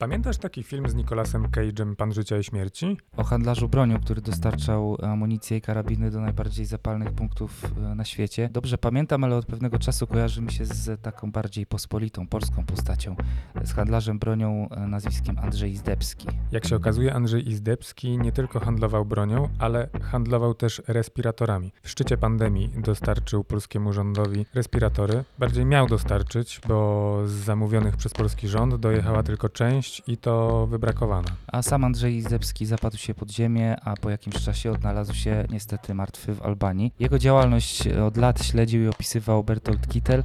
Pamiętasz taki film z Nicolasem Cage'em Pan Życia i Śmierci? O handlarzu bronią, który dostarczał amunicję i karabiny do najbardziej zapalnych punktów e, na świecie. Dobrze pamiętam, ale od pewnego czasu kojarzy mi się z taką bardziej pospolitą, polską postacią. Z handlarzem bronią e, nazwiskiem Andrzej Izdebski. Jak się okazuje, Andrzej Izdebski nie tylko handlował bronią, ale handlował też respiratorami. W szczycie pandemii dostarczył polskiemu rządowi respiratory. Bardziej miał dostarczyć, bo z zamówionych przez polski rząd dojechała tylko część i to wybrakowana. A sam Andrzej Izdebski zapadł się pod ziemię, a po jakimś czasie odnalazł się niestety martwy w Albanii. Jego działalność od lat śledził i opisywał Bertolt Kittel,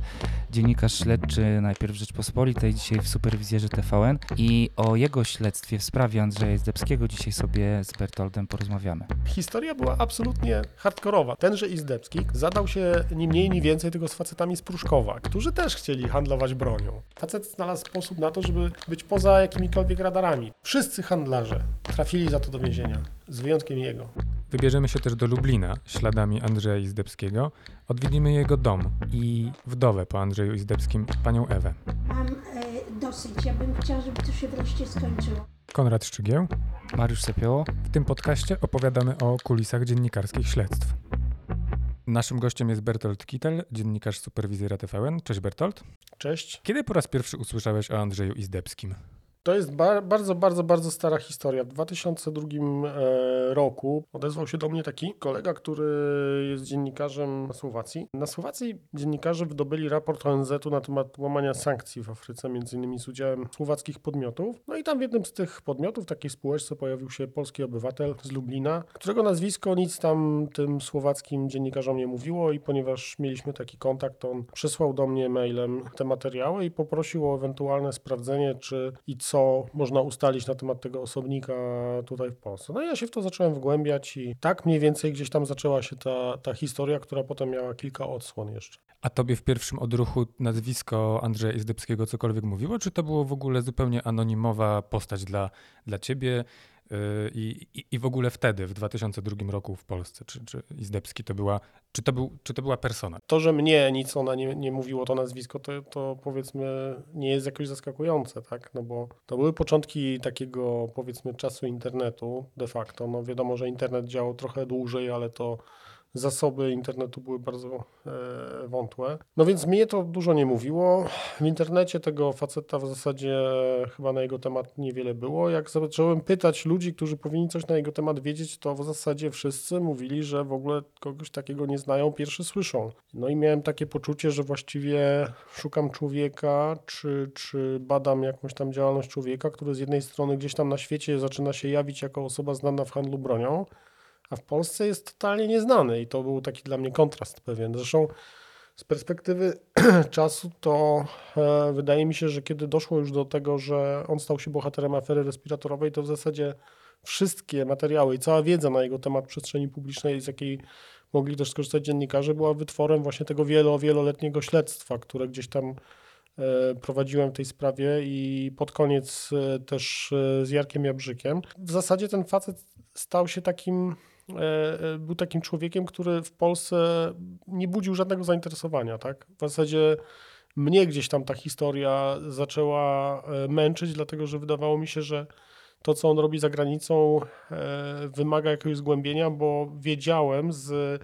dziennikarz śledczy najpierw Rzeczpospolitej, dzisiaj w superwizjerze TVN i o jego śledztwie w sprawie Andrzeja Izdebskiego dzisiaj sobie z Bertoltem porozmawiamy. Historia była absolutnie hardkorowa. Tenże Izdebski zadał się ni mniej, ni więcej tylko z facetami z Pruszkowa, którzy też chcieli handlować bronią. Facet znalazł sposób na to, żeby być poza jakimikolwiek radarami. Wszyscy handlarze trafili za to do więzienia, z wyjątkiem jego. Wybierzemy się też do Lublina śladami Andrzeja Izdebskiego. Odwiedzimy jego dom i wdowę po Andrzeju Izdebskim, panią Ewę. Mam e, dosyć. Ja bym chciała, żeby to się wreszcie skończyło. Konrad Szczygieł. Mariusz Sepioło. W tym podcaście opowiadamy o kulisach dziennikarskich śledztw. Naszym gościem jest Bertolt Kittel, dziennikarz superwizjera TVN. Cześć Bertolt. Cześć. Kiedy po raz pierwszy usłyszałeś o Andrzeju Izdebskim? To jest ba bardzo, bardzo, bardzo stara historia. W 2002 e, roku odezwał się do mnie taki kolega, który jest dziennikarzem na Słowacji. Na Słowacji dziennikarze wydobyli raport ONZ-u na temat łamania sankcji w Afryce, między innymi z udziałem słowackich podmiotów. No i tam w jednym z tych podmiotów, takiej spółeczce, pojawił się polski obywatel z Lublina, którego nazwisko nic tam tym słowackim dziennikarzom nie mówiło i ponieważ mieliśmy taki kontakt, on przesłał do mnie mailem te materiały i poprosił o ewentualne sprawdzenie, czy i co co można ustalić na temat tego osobnika tutaj w Polsce. No i ja się w to zacząłem wgłębiać i tak mniej więcej gdzieś tam zaczęła się ta, ta historia, która potem miała kilka odsłon jeszcze. A tobie w pierwszym odruchu nazwisko Andrzeja Izdebskiego cokolwiek mówiło, czy to było w ogóle zupełnie anonimowa postać dla, dla ciebie? I, i, w ogóle wtedy, w 2002 roku w Polsce, czy, czy Izdebski to była, czy to, był, czy to była persona? To, że mnie nic ona nie, nie mówiło, to nazwisko, to, to powiedzmy nie jest jakoś zaskakujące, tak? No bo to były początki takiego powiedzmy czasu internetu de facto. No wiadomo, że internet działał trochę dłużej, ale to zasoby internetu były bardzo e, wątłe. No więc mnie to dużo nie mówiło. W internecie tego faceta w zasadzie chyba na jego temat niewiele było. Jak zacząłem pytać ludzi, którzy powinni coś na jego temat wiedzieć, to w zasadzie wszyscy mówili, że w ogóle kogoś takiego nie znają, pierwszy słyszą. No i miałem takie poczucie, że właściwie szukam człowieka, czy, czy badam jakąś tam działalność człowieka, który z jednej strony gdzieś tam na świecie zaczyna się jawić jako osoba znana w handlu bronią, a w Polsce jest totalnie nieznany i to był taki dla mnie kontrast pewien. Zresztą z perspektywy czasu to e, wydaje mi się, że kiedy doszło już do tego, że on stał się bohaterem afery respiratorowej, to w zasadzie wszystkie materiały i cała wiedza na jego temat przestrzeni publicznej, z jakiej mogli też skorzystać dziennikarze, była wytworem właśnie tego wielo, wieloletniego śledztwa, które gdzieś tam e, prowadziłem w tej sprawie i pod koniec e, też z Jarkiem Jabrzykiem. W zasadzie ten facet stał się takim był takim człowiekiem, który w Polsce nie budził żadnego zainteresowania. Tak? W zasadzie mnie gdzieś tam ta historia zaczęła e, męczyć, dlatego że wydawało mi się, że to, co on robi za granicą, wymaga jakiegoś zgłębienia, bo wiedziałem z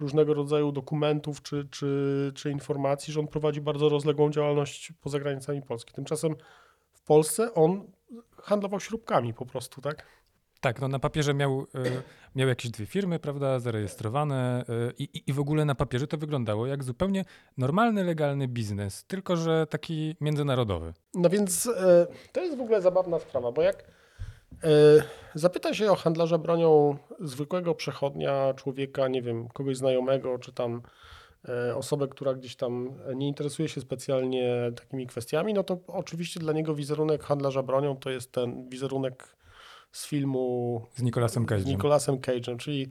różnego rodzaju dokumentów czy, czy, czy informacji, że on prowadzi bardzo rozległą działalność poza granicami Polski. Tymczasem w Polsce on handlował śrubkami po prostu, tak? Tak, no na papierze miał, y, miał jakieś dwie firmy, prawda, zarejestrowane y, i, i w ogóle na papierze to wyglądało jak zupełnie normalny, legalny biznes, tylko że taki międzynarodowy. No więc y, to jest w ogóle zabawna sprawa, bo jak zapyta się o handlarza bronią zwykłego przechodnia, człowieka, nie wiem, kogoś znajomego, czy tam osobę, która gdzieś tam nie interesuje się specjalnie takimi kwestiami, no to oczywiście dla niego wizerunek handlarza bronią to jest ten wizerunek z filmu z Nicolasem Cage'em. Z Nicolasem Cage'em, czyli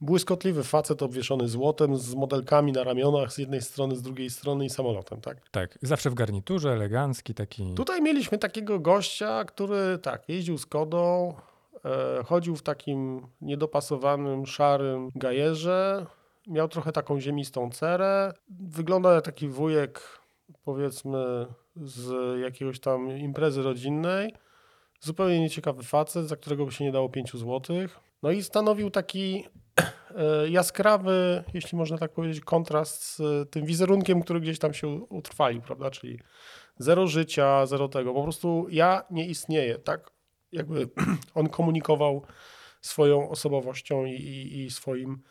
błyskotliwy facet obwieszony złotem z modelkami na ramionach z jednej strony, z drugiej strony i samolotem, tak? Tak, zawsze w garniturze, elegancki taki. Tutaj mieliśmy takiego gościa, który tak, jeździł z Kodą, e, chodził w takim niedopasowanym, szarym gajerze, miał trochę taką ziemistą cerę, wyglądał jak taki wujek, powiedzmy, z jakiegoś tam imprezy rodzinnej, zupełnie nieciekawy facet, za którego by się nie dało 5 złotych. No i stanowił taki e, jaskrawy, jeśli można tak powiedzieć, kontrast z e, tym wizerunkiem, który gdzieś tam się utrwalił, prawda? Czyli zero życia, zero tego. Po prostu ja nie istnieję, tak? Jakby on komunikował swoją osobowością i, i, i swoim,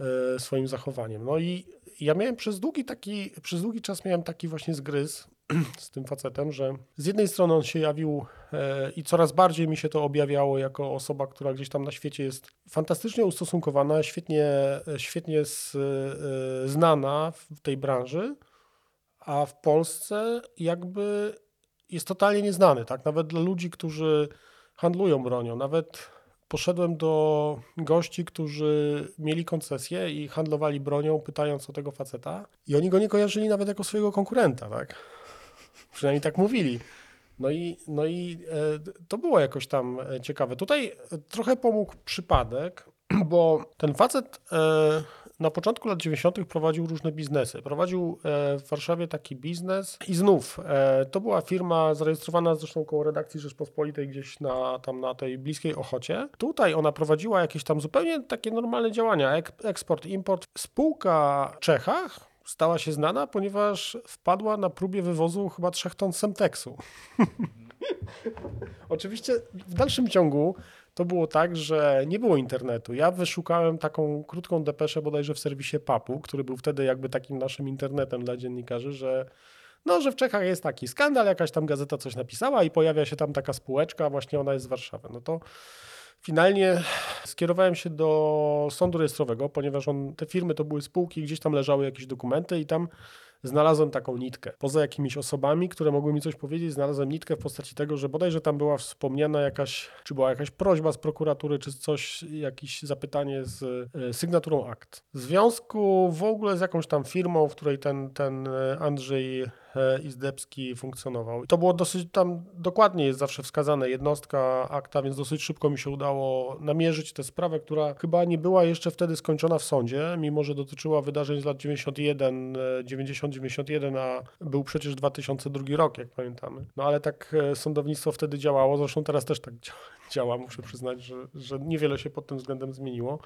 e, swoim zachowaniem. No i ja miałem przez długi taki, przez długi czas miałem taki właśnie zgryz z tym facetem, że z jednej strony on się jawił e, i coraz bardziej mi się to objawiało jako osoba, która gdzieś tam na świecie jest fantastycznie ustosunkowana, świetnie, świetnie z, e, znana w tej branży, a w Polsce jakby jest totalnie nieznany, tak? Nawet dla ludzi, którzy handlują bronią, nawet poszedłem do gości, którzy mieli koncesję i handlowali bronią, pytając o tego faceta i oni go nie kojarzyli nawet jako swojego konkurenta, tak? Przynajmniej tak mówili. No i, no i e, to było jakoś tam e, ciekawe. Tutaj trochę pomógł przypadek, bo ten facet e, na początku lat 90. prowadził różne biznesy. Prowadził e, w Warszawie taki biznes i znów e, to była firma zarejestrowana zresztą koło redakcji Rzeczpospolitej gdzieś na, tam na tej bliskiej Ochocie. Tutaj ona prowadziła jakieś tam zupełnie takie normalne działania, ek, eksport, import. Spółka w Czechach stała się znana, ponieważ wpadła na próbie wywozu chyba trzech ton Semteksu. Oczywiście w dalszym ciągu to było tak, że nie było internetu. Ja wyszukałem taką krótką depeszę bodajże w serwisie PAP-u, który był wtedy jakby takim naszym internetem dla dziennikarzy, że no, że w Czechach jest taki skandal, jakaś tam gazeta coś napisała i pojawia się tam taka spółeczka, właśnie ona jest z Warszawy. No to finalnie skierowałem się do sądu rejestrowego, ponieważ on, te firmy to były spółki, gdzieś tam leżały jakieś dokumenty i tam znalazłem taką nitkę. Poza jakimiś osobami, które mogły mi coś powiedzieć, znalazłem nitkę w postaci tego, że bodajże tam była wspomniana jakaś, czy była jakaś prośba z prokuratury, czy coś, jakieś zapytanie z e, sygnaturą akt. W związku w ogóle z jakąś tam firmą, w której ten, ten e, Andrzej Izdebski funkcjonował. To było dosyć, tam dokładnie jest zawsze wskazane jednostka akta, więc dosyć szybko mi się udało namierzyć tę sprawę, która chyba nie była jeszcze wtedy skończona w sądzie, mimo że dotyczyła wydarzeń z lat 91, 90-91, e, a był przecież 2002 rok, jak pamiętamy. No ale tak e, sądownictwo wtedy działało, zresztą teraz też tak działa, muszę przyznać, że, że niewiele się pod tym względem zmieniło.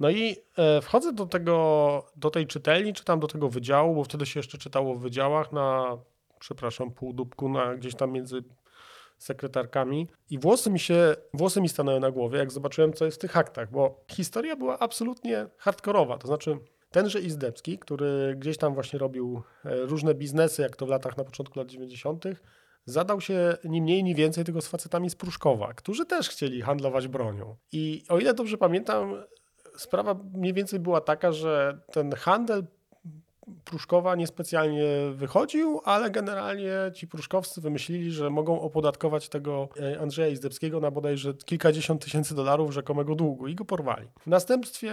No i wchodzę do tego, do tej czytelni, czy tam do tego wydziału, bo wtedy się jeszcze czytało w wydziałach na przepraszam, półdubku na gdzieś tam między sekretarkami i włosy mi się, włosy mi stanęły na głowie, jak zobaczyłem, co jest w tych aktach, bo historia była absolutnie hardkorowa, to znaczy tenże Izdebski, który gdzieś tam właśnie robił e, różne biznesy, jak to w latach, na początku lat 90., zadał się ni mniej, ni więcej tylko z facetami z Pruszkowa, którzy też chcieli handlować bronią. I o ile dobrze pamiętam, sprawa mniej więcej była taka, że ten handel Pruszkowa niespecjalnie wychodził, ale generalnie ci pruszkowscy wymyślili, że mogą opodatkować tego e, Andrzeja Izdebskiego na bodajże kilkadziesiąt tysięcy dolarów rzekomego długu i go porwali. W następstwie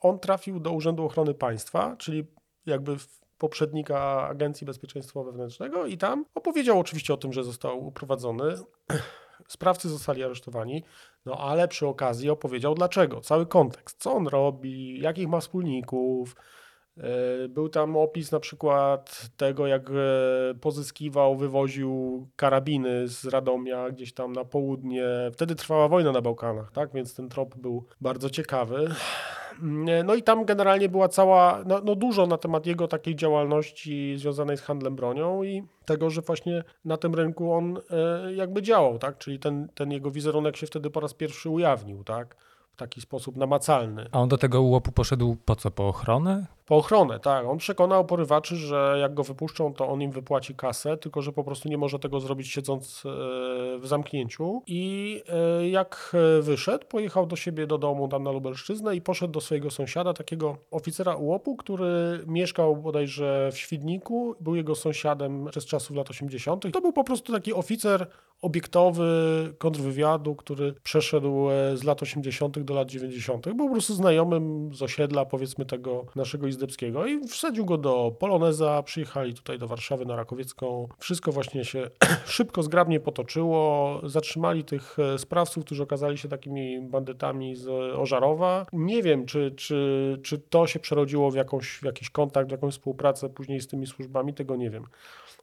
on trafił do Urzędu Ochrony Państwa, czyli jakby poprzednika Agencji Bezpieczeństwa Wewnętrznego i tam opowiedział oczywiście o tym, że został uprowadzony. Sprawcy zostali aresztowani, no ale przy okazji opowiedział dlaczego, cały kontekst, co on robi, jakich ma wspólników, był tam opis na przykład tego, jak e, pozyskiwał, wywoził karabiny z Radomia gdzieś tam na południe. Wtedy trwała wojna na Bałkanach, tak? Więc ten trop był bardzo ciekawy. E, no i tam generalnie była cała, no, no, dużo na temat jego takiej działalności związanej z handlem bronią i tego, że właśnie na tym rynku on jakby działał, tak? Czyli ten, ten jego wizerunek się wtedy po raz pierwszy ujawnił, tak? W taki sposób namacalny. A on do tego ułopu poszedł po co? Po ochronę? Po ochronę, tak. On przekonał porywaczy, że jak go wypuszczą, to on im wypłaci kasę, tylko że po prostu nie może tego zrobić siedząc e, w zamknięciu. I e, jak wyszedł, pojechał do siebie do domu tam na Lubelszczyznę i poszedł do swojego sąsiada, takiego oficera UOP-u, który mieszkał bodajże w Świdniku, był jego sąsiadem przez czasów lat 80. To był po prostu taki oficer obiektowy kontrwywiadu, który przeszedł e, z lat 80. do lat 90. Był po prostu znajomym z osiedla, powiedzmy, tego naszego Izdebskiego i wsadził go do Poloneza, przyjechali tutaj do Warszawy na Rakowiecką. Wszystko właśnie się szybko, zgrabnie potoczyło. Zatrzymali tych e, sprawców, którzy okazali się takimi bandytami z Ożarowa. Nie wiem, czy, czy, czy to się przerodziło w, jakąś, w jakiś kontakt, w jakąś współpracę później z tymi służbami, tego nie wiem.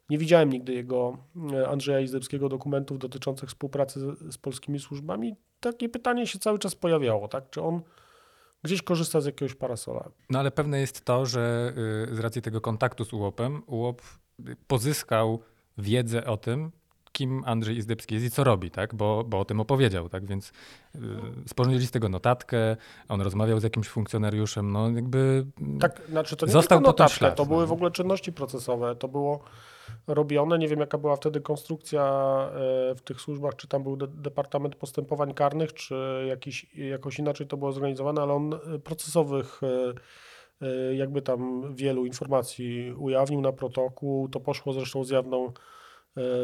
Nie widziałem nigdy jego, e, Andrzeja Izdebskiego, dokumentów dotyczących współpracy z, z polskimi służbami. Takie pytanie się cały czas pojawiało, tak? Czy on gdzieś korzysta z jakiegoś parasola? No ale pewne jest to, że y, z racji tego kontaktu z UOP-em, UOP pozyskał wiedzę o tym, kim Andrzej Izdebski jest i co robi, tak? Bo, bo o tym opowiedział, tak? Więc y, sporządzili z tego notatkę, on rozmawiał z jakimś funkcjonariuszem, no jakby... Tak, znaczy to nie Został notatkę, to były no. w ogóle czynności procesowe, to było robione, nie wiem jaka była wtedy konstrukcja e, w tych służbach, czy tam był de Departament Postępowań Karnych, czy jakiś, jakoś inaczej to było zorganizowane, ale on e, procesowych e, jakby tam wielu informacji ujawnił na protokół, to poszło zresztą z jawną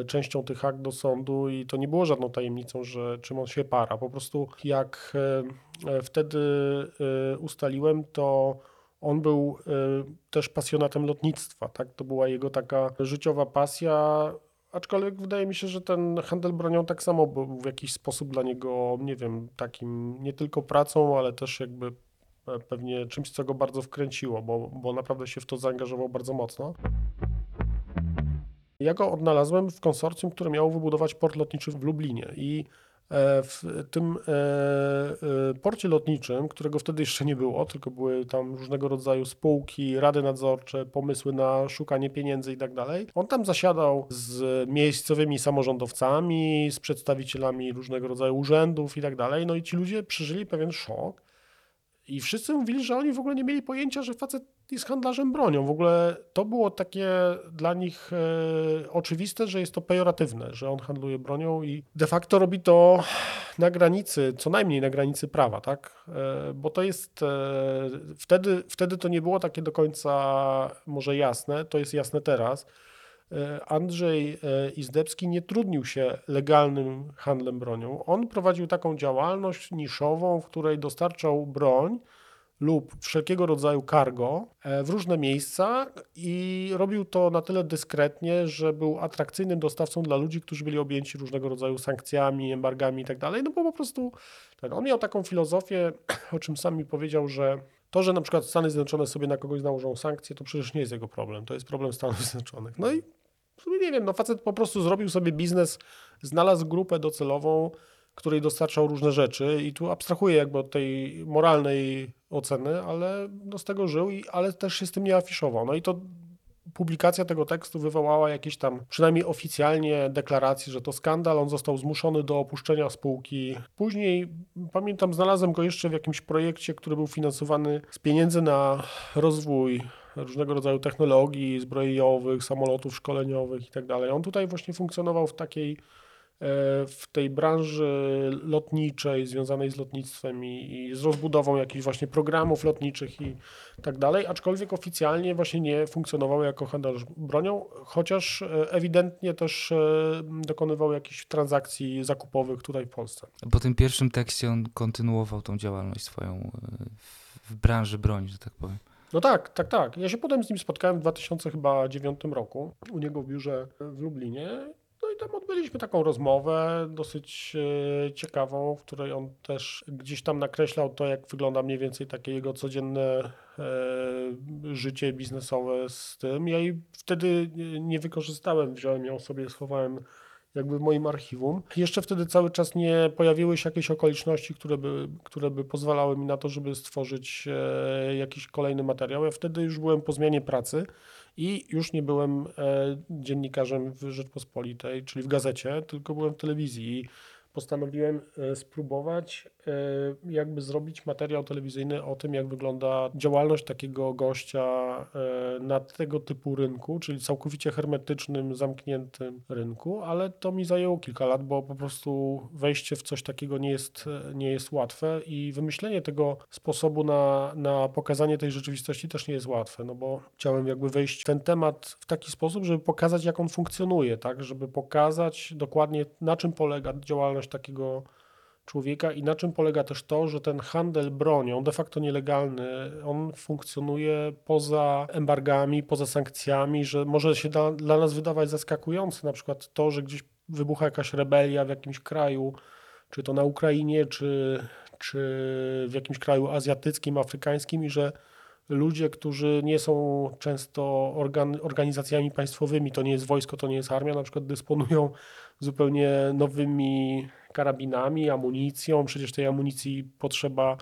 częścią tych akt do sądu i to nie było żadną tajemnicą, że czym on się para. Po prostu jak wtedy ustaliłem, to on był e, też pasjonatem lotnictwa, tak? To była jego taka życiowa pasja, aczkolwiek wydaje mi się, że ten handel bronią tak samo był w jakiś sposób dla niego, nie wiem, takim nie tylko pracą, ale też jakby e, pewnie czymś, co go bardzo wkręciło, bo, bo naprawdę się w to zaangażował bardzo mocno. Ja go odnalazłem w konsorcjum, które miało wybudować port lotniczy w Lublinie i w tym e, e, porcie lotniczym, którego wtedy jeszcze nie było, tylko były tam różnego rodzaju spółki, rady nadzorcze, pomysły na szukanie pieniędzy i tak dalej. On tam zasiadał z miejscowymi samorządowcami, z przedstawicielami różnego rodzaju urzędów i tak dalej. No i ci ludzie przeżyli pewien szok. I wszyscy mówili, że oni w ogóle nie mieli pojęcia, że facet jest handlarzem bronią. W ogóle to było takie dla nich e, oczywiste, że jest to pejoratywne, że on handluje bronią i de facto robi to na granicy, co najmniej na granicy prawa, tak? E, bo to jest e, wtedy, wtedy to nie było takie do końca może jasne, to jest jasne teraz. E, Andrzej e, Izdebski nie trudnił się legalnym handlem bronią. On prowadził taką działalność niszową, w której dostarczał broń lub wszelkiego rodzaju cargo e, w różne miejsca i robił to na tyle dyskretnie, że był atrakcyjnym dostawcą dla ludzi, którzy byli objęci różnego rodzaju sankcjami, embargami i tak. No bo po prostu ten, on miał taką filozofię, o czym sam mi powiedział, że to, że na przykład Stany Zjednoczone sobie na kogoś nałożą sankcje, to przecież nie jest jego problem. To jest problem Stanów Zjednoczonych. No i w sumie nie wiem, no facet po prostu zrobił sobie biznes, znalazł grupę docelową, której dostarczał różne rzeczy i tu abstrahuję jakby od tej moralnej oceny, ale no z tego żył, i, ale też się z tym nie afiszował. No i to publikacja tego tekstu wywołała jakieś tam, przynajmniej oficjalnie, deklaracje, że to skandal. On został zmuszony do opuszczenia spółki. Później, pamiętam, znalazłem go jeszcze w jakimś projekcie, który był finansowany z pieniędzy na rozwój różnego rodzaju technologii zbrojeniowych, samolotów szkoleniowych i tak. On tutaj właśnie funkcjonował w takiej w tej branży lotniczej związanej z lotnictwem i, i z rozbudową jakichś właśnie programów lotniczych i tak dalej, aczkolwiek oficjalnie właśnie nie funkcjonował jako handlarz bronią, chociaż e, ewidentnie też e, dokonywał jakichś transakcji zakupowych tutaj w Polsce. Po tym pierwszym tekście on kontynuował tą działalność swoją e, w- w branży broni, że tak powiem. No tak, tak, tak. Ja się potem z nim spotkałem w 2009 roku u niego w biurze w Lublinie. No i tam odbyliśmy taką rozmowę dosyć e, ciekawą, w której on też gdzieś tam nakreślał to, jak wygląda mniej więcej takie jego codzienne e, życie biznesowe z tym. Ja jej wtedy nie- wykorzystałem, wziąłem ją sobie, schowałem jakby w moim archiwum. Jeszcze wtedy cały czas nie pojawiły się jakieś okoliczności, które by, które by pozwalały mi na to, żeby stworzyć e, jakiś kolejny materiał. Ja wtedy już byłem po zmianie pracy i już nie byłem e, dziennikarzem w Rzeczpospolitej, czyli w gazecie, tylko byłem w telewizji. I postanowiłem e, spróbować jakby zrobić materiał telewizyjny o tym, jak wygląda działalność takiego gościa e, na tego typu rynku, czyli całkowicie hermetycznym, zamkniętym rynku, ale to mi zajęło kilka lat, bo po prostu wejście w coś takiego nie jest, nie jest łatwe i wymyślenie tego sposobu na, na pokazanie tej rzeczywistości też nie jest łatwe, no bo chciałem jakby wejść w ten temat w taki sposób, żeby pokazać, jak on funkcjonuje, tak, żeby pokazać dokładnie, na czym polega działalność takiego człowieka i na czym polega też to, że ten handel bronią, de facto nielegalny, on funkcjonuje poza embargami, poza sankcjami, że może się da, dla nas wydawać zaskakujące, na przykład to, że gdzieś wybucha jakaś rebelia w jakimś kraju, czy to na Ukrainie, czy, czy w jakimś kraju azjatyckim, afrykańskim i że ludzie, którzy nie są często organ, organizacjami państwowymi, to nie jest wojsko, to nie jest armia, na przykład dysponują zupełnie nowymi karabinami, amunicją. Przecież tej amunicji potrzeba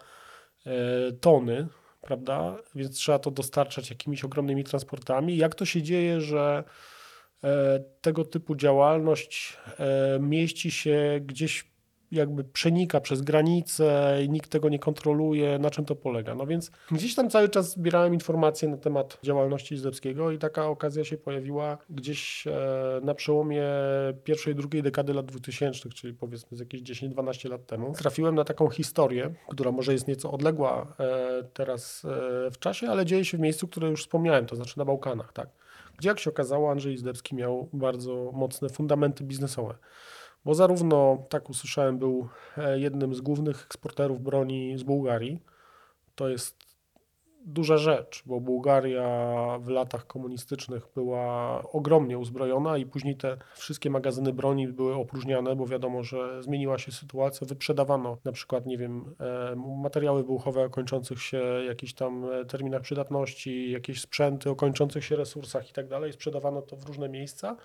e, tony, prawda? Więc trzeba to dostarczać jakimiś ogromnymi transportami. Jak to się dzieje, że e, tego typu działalność e, mieści się gdzieś jakby przenika przez granice i nikt tego nie kontroluje, na czym to polega. No więc gdzieś tam cały czas zbierałem informacje na temat działalności Izdebskiego i taka okazja się pojawiła gdzieś e, na przełomie pierwszej i drugiej dekady lat 2000, czyli powiedzmy z jakieś 10-12 lat temu. Trafiłem na taką historię, która może jest nieco odległa e, teraz e, w czasie, ale dzieje się w miejscu, które już wspomniałem, to znaczy na Bałkanach, tak. Gdzie jak się okazało, Andrzej Izdebski miał bardzo mocne fundamenty biznesowe bo zarówno, tak usłyszałem, był e, jednym z głównych eksporterów broni z Bułgarii. To jest duża rzecz, bo Bułgaria w latach komunistycznych była ogromnie uzbrojona i później te wszystkie magazyny broni były opróżniane, bo wiadomo, że zmieniła się sytuacja. Wyprzedawano na przykład, nie wiem, e, materiały wybuchowe o kończących się jakichś tam e, terminach przydatności, jakieś sprzęty o kończących się resursach i tak dalej. Sprzedawano to w różne miejsca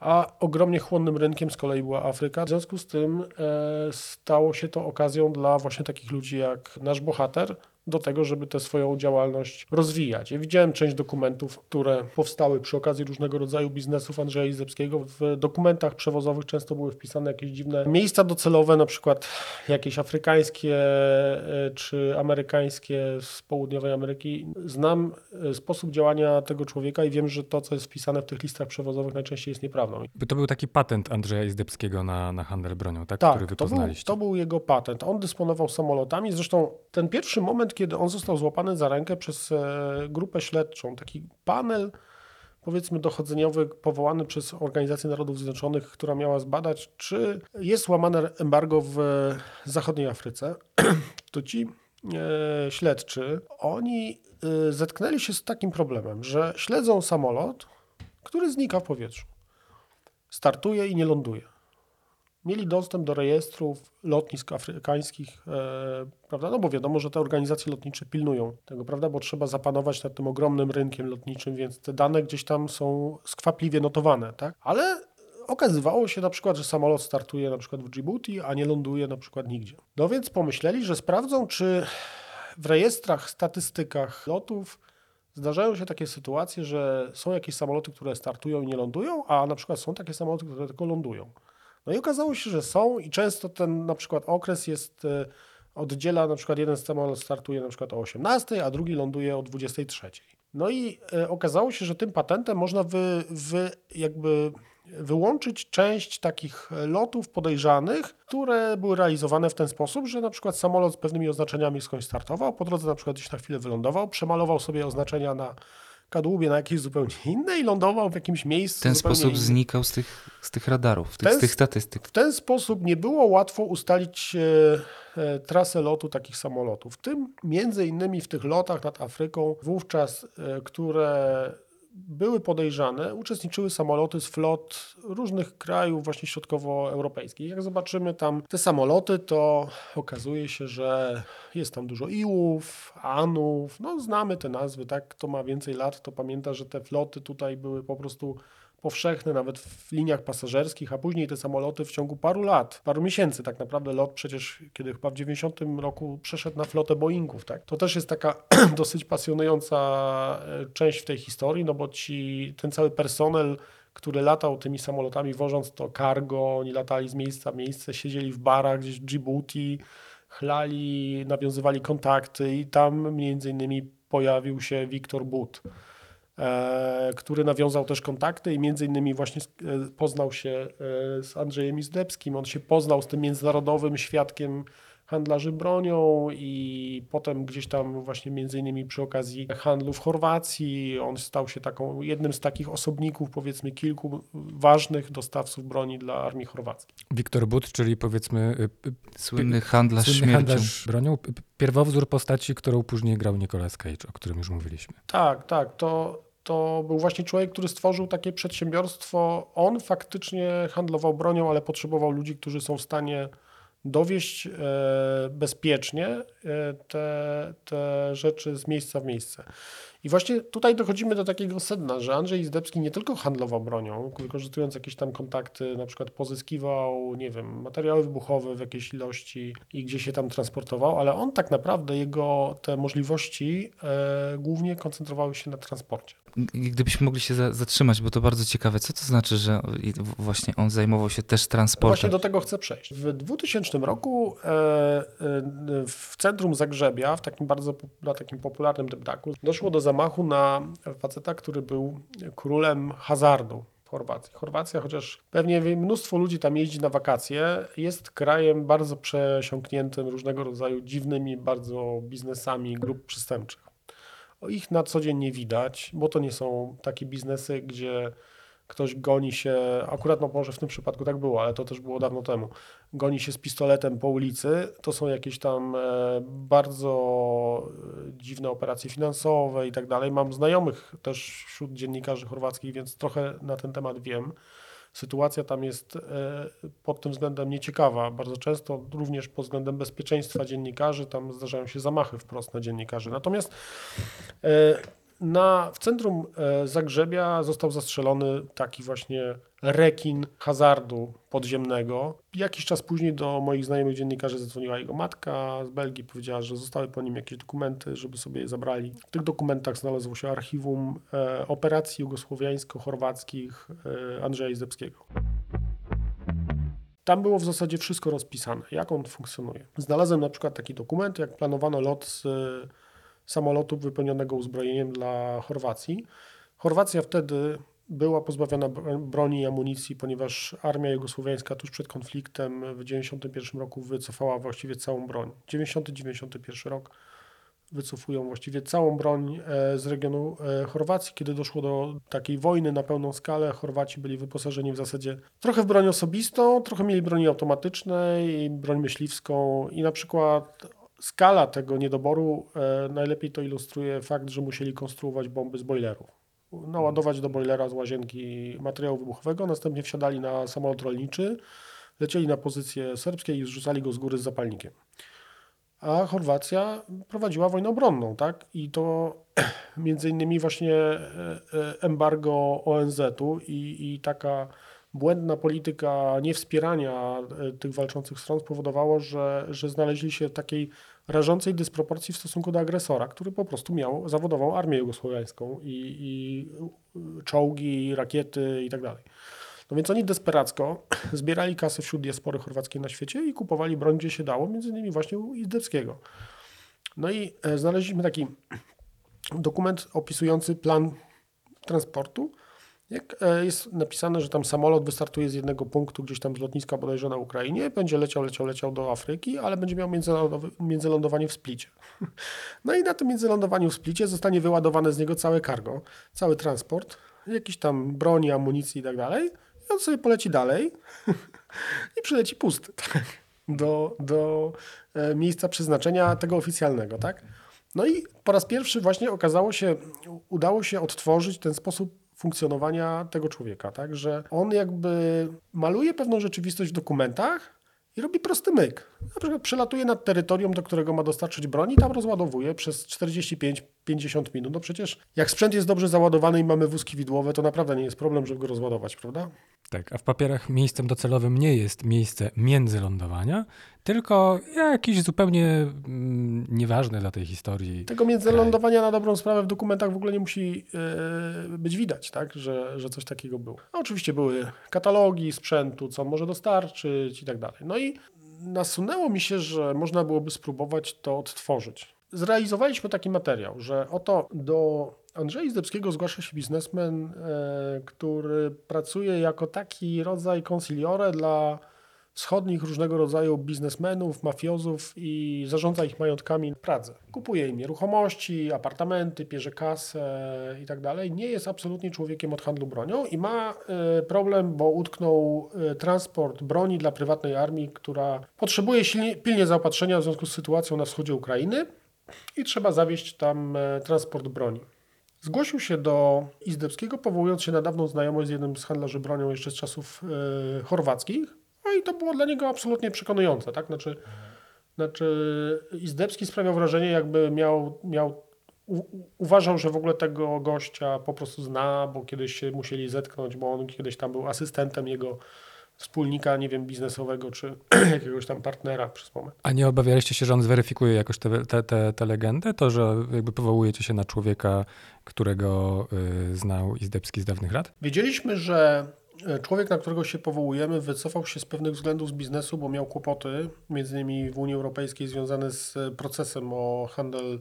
a ogromnie chłonnym rynkiem z kolei była Afryka. W związku z tym e, stało się to okazją dla właśnie takich ludzi jak nasz bohater, do tego, żeby tę swoją działalność rozwijać. Ja widziałem część dokumentów, które powstały przy okazji różnego rodzaju biznesów Andrzeja Izebskiego. W dokumentach przewozowych często były wpisane jakieś dziwne miejsca docelowe, na przykład jakieś afrykańskie e, czy amerykańskie z południowej Ameryki. Znam e, sposób działania tego człowieka i wiem, że to, co jest wpisane w tych listach przewozowych najczęściej jest nieprawdą. To był taki patent Andrzeja Izdebskiego na, na handel bronią, tak? Tak, który to był, to był jego patent. On dysponował samolotami. Zresztą ten pierwszy moment, kiedy on został złapany za rękę przez e, grupę śledczą, taki panel powiedzmy dochodzeniowy powołany przez Organizację Narodów Zjednoczonych, która miała zbadać, czy jest łamane embargo w zachodniej Afryce, to ci e, śledczy, oni e, zetknęli się z takim problemem, że śledzą samolot, który znika w powietrzu. Startuje i nie ląduje mieli dostęp do rejestrów lotnisk afrykańskich, e, prawda? No bo wiadomo, że te organizacje lotnicze pilnują tego, prawda? Bo trzeba zapanować nad tym ogromnym rynkiem lotniczym, więc te dane gdzieś tam są skwapliwie notowane, tak? Ale okazywało się na przykład, że samolot startuje na przykład w Djibouti, a nie ląduje na przykład nigdzie. No więc pomyśleli, że sprawdzą, czy w rejestrach, statystykach lotów zdarzają się takie sytuacje, że są jakieś samoloty, które startują i nie lądują, a na przykład są takie samoloty, które tylko lądują. No i okazało się, że są i często ten na przykład okres jest, e, oddziela na przykład jeden samolot startuje na przykład o 18, a drugi ląduje o 23. No i e, okazało się, że tym patentem można wy, wy jakby wyłączyć część takich lotów podejrzanych, które były realizowane w ten sposób, że na przykład samolot z pewnymi oznaczeniami skądś startował, po drodze na przykład gdzieś na chwilę wylądował, przemalował sobie oznaczenia na kadłubie na jakieś zupełnie inne i lądował w jakimś miejscu. W ten sposób innym. znikał z tych, z tych radarów, tych, Ten z tych statystyk. W ten sposób nie było łatwo ustalić e, e, trasę lotu takich samolotów. W tym między innymi w tych lotach nad Afryką wówczas, e, które były podejrzane, uczestniczyły samoloty z flot różnych krajów właśnie środkowoeuropejskich. Jak zobaczymy tam te samoloty, to okazuje się, że jest tam dużo Iłów, Anów, no znamy te nazwy, tak? Kto ma więcej lat, to pamięta, że te floty tutaj były po prostu powszechny nawet w liniach pasażerskich, a później te samoloty w ciągu paru lat, paru miesięcy tak naprawdę lot przecież, kiedy chyba w 90 roku przeszedł na flotę Boeingów, tak? To też jest taka dosyć pasjonująca e, część w tej historii, no bo ci, ten cały personel który latał tymi samolotami, wożąc to cargo, oni latali z miejsca w miejsce, siedzieli w barach gdzieś w Djibouti, chlali, nawiązywali kontakty i tam między innymi pojawił się Wiktor But który nawiązał też kontakty i między innymi właśnie e, poznał się e, z Andrzejem Izdebskim. On się poznał z tym międzynarodowym świadkiem handlarzy bronią i potem gdzieś tam właśnie między innymi przy okazji handlu w Chorwacji on stał się taką jednym z takich osobników powiedzmy kilku ważnych dostawców broni dla armii chorwackiej. Wiktor But, czyli powiedzmy słynny handlarz słynny śmiercią. handlarz bronią, pierwowzór postaci, którą później grał Nicolas Cage, o którym już mówiliśmy. Tak, tak, to to był właśnie człowiek, który stworzył takie przedsiębiorstwo. On faktycznie handlował bronią, ale potrzebował ludzi, którzy są w stanie dowieść e, bezpiecznie e, te, te rzeczy z miejsca w miejsce. I właśnie tutaj dochodzimy do takiego sedna, że Andrzej Izdebski nie tylko handlował bronią, wykorzystując jakieś tam kontakty, na przykład pozyskiwał, nie wiem, materiały wybuchowe w jakiejś ilości i gdzie się tam transportował, ale on tak naprawdę, jego te możliwości e, głównie koncentrowały się na transporcie. Gdybyśmy mogli się za, zatrzymać, bo to bardzo ciekawe. Co to znaczy, że właśnie on zajmował się też Właśnie transportem? do tego chcę przejść. W 2000 roku e, e, w centrum Zagrzebia, w takim bardzo na takim popularnym deptaku, doszło do zamachu na faceta, który był królem hazardu Chorwacji. Chorwacja, chociaż pewnie mnóstwo ludzi tam jeździ na wakacje, jest krajem bardzo przesiąkniętym różnego rodzaju dziwnymi bardzo biznesami grup przestępczych. Ich na co dzień nie widać, bo to nie są takie biznesy, gdzie ktoś goni się, akurat no może w tym przypadku tak było, ale to też było dawno temu, goni się z pistoletem po ulicy, to są jakieś tam e, bardzo e, dziwne operacje finansowe i tak dalej. Mam znajomych też wśród dziennikarzy chorwackich, więc trochę na ten temat wiem. Sytuacja tam jest e, pod tym względem nieciekawa. Bardzo często również pod względem bezpieczeństwa dziennikarzy tam zdarzają się zamachy wprost na dziennikarzy. Natomiast na, w centrum e, Zagrzebia został zastrzelony taki właśnie rekin hazardu podziemnego. Jakiś czas później do moich znajomych dziennikarzy zadzwoniła jego matka z Belgii, powiedziała, że zostały po nim jakieś dokumenty, żeby sobie je zabrali. W tych dokumentach znalazło się archiwum e, operacji jugosłowiańsko-chorwackich e, Andrzeja Izdebskiego. Tam było w zasadzie wszystko rozpisane, jak on funkcjonuje. Znalazłem na przykład taki dokument, jak planowano lot z samolotu wypełnionego uzbrojeniem dla Chorwacji. Chorwacja wtedy była pozbawiona bro- broni i amunicji, ponieważ armia jugosłowiańska tuż przed konfliktem w 1991 roku wycofała właściwie całą broń. 90-91 rok wycofują właściwie całą broń e, z regionu e, Chorwacji. Kiedy doszło do takiej wojny na pełną skalę, Chorwaci byli wyposażeni w zasadzie trochę w broń osobistą, trochę mieli broni automatycznej, broń myśliwską i na przykład skala tego niedoboru e, najlepiej to ilustruje fakt, że musieli konstruować bomby z boilerów. Naładować do boilera z łazienki materiału wybuchowego, następnie wsiadali na samolot rolniczy, lecieli na pozycję serbskie i zrzucali go z góry z zapalnikiem. A Chorwacja prowadziła wojnę obronną, tak? I to między innymi właśnie e, e, embargo ONZ-u i, i taka błędna polityka niewspierania tych walczących stron spowodowało, że, że znaleźli się w takiej rażącej dysproporcji w stosunku do agresora, który po prostu miał zawodową armię jugosłowiańską i, i czołgi, rakiety i tak dalej. No więc oni desperacko zbierali kasy wśród diaspory chorwackiej na świecie i kupowali broń, gdzie się dało, między innymi właśnie u Izdebskiego. No i e, znaleźliśmy taki dokument opisujący plan transportu. Jak e, jest napisane, że tam samolot wystartuje z jednego punktu gdzieś tam z lotniska bodajże na Ukrainie, będzie leciał, leciał, leciał do Afryki, ale będzie miał międzylądowanie w Splicie. No i na tym międzylądowaniu w Splicie zostanie wyładowane z niego całe cargo, cały transport, jakiś tam broni, amunicji i tak dalej. I on sobie poleci dalej i przyleci pusty tak, do, do e, miejsca przeznaczenia tego oficjalnego, tak? No i po raz pierwszy właśnie okazało się, udało się odtworzyć ten sposób funkcjonowania tego człowieka, tak? Że on jakby maluje pewną rzeczywistość w dokumentach i robi prosty myk. Na przykład przelatuje nad terytorium, do którego ma dostarczyć broń i tam rozładowuje przez 45-50 minut. No przecież jak sprzęt jest dobrze załadowany i mamy wózki widłowe, to naprawdę nie jest problem, żeby go rozładować, prawda? Tak, a w papierach miejscem docelowym nie jest miejsce międzylądowania, tylko jakiś zupełnie mm, nieważny dla tej historii. Tego międzylądowania na dobrą sprawę w dokumentach w ogóle nie musi e, być widać, tak? że, że coś takiego było. A oczywiście były katalogi sprzętu, co może dostarczyć i tak dalej. No i nasunęło mi się, że można byłoby spróbować to odtworzyć. Zrealizowaliśmy taki materiał, że oto do Andrzeja Izdebskiego zgłasza się biznesmen, e, który pracuje jako taki rodzaj consigliore dla wschodnich różnego rodzaju biznesmenów, mafiozów i zarządza ich majątkami w Pradze. Kupuje im nieruchomości, apartamenty, bierze kasę i tak dalej. Nie jest absolutnie człowiekiem od handlu bronią i ma e, problem, bo utknął e, transport broni dla prywatnej armii, która potrzebuje silnie, pilnie zaopatrzenia w związku z sytuacją na wschodzie Ukrainy i trzeba zawieźć tam transport broni. Zgłosił się do Izdebskiego, powołując się na dawną znajomość z jednym z handlarzy bronią jeszcze z czasów e, chorwackich, No i to było dla niego absolutnie przekonujące, tak? Znaczy, znaczy Izdebski sprawiał wrażenie, jakby miał, miał u, uważał, że w ogóle tego gościa po prostu zna, bo kiedyś się musieli zetknąć, bo on kiedyś tam był asystentem jego wspólnika, nie wiem, biznesowego, czy jakiegoś tam partnera przez moment. A nie obawialiście się, że on zweryfikuje jakoś tę te, te, te legendę? To, że jakby powołujecie się na człowieka, którego y, znał Izdebski z dawnych lat? Wiedzieliśmy, że e, człowiek, na którego się powołujemy, wycofał się z pewnych względów z biznesu, bo miał kłopoty, między innymi w Unii Europejskiej, związane z e, procesem o handel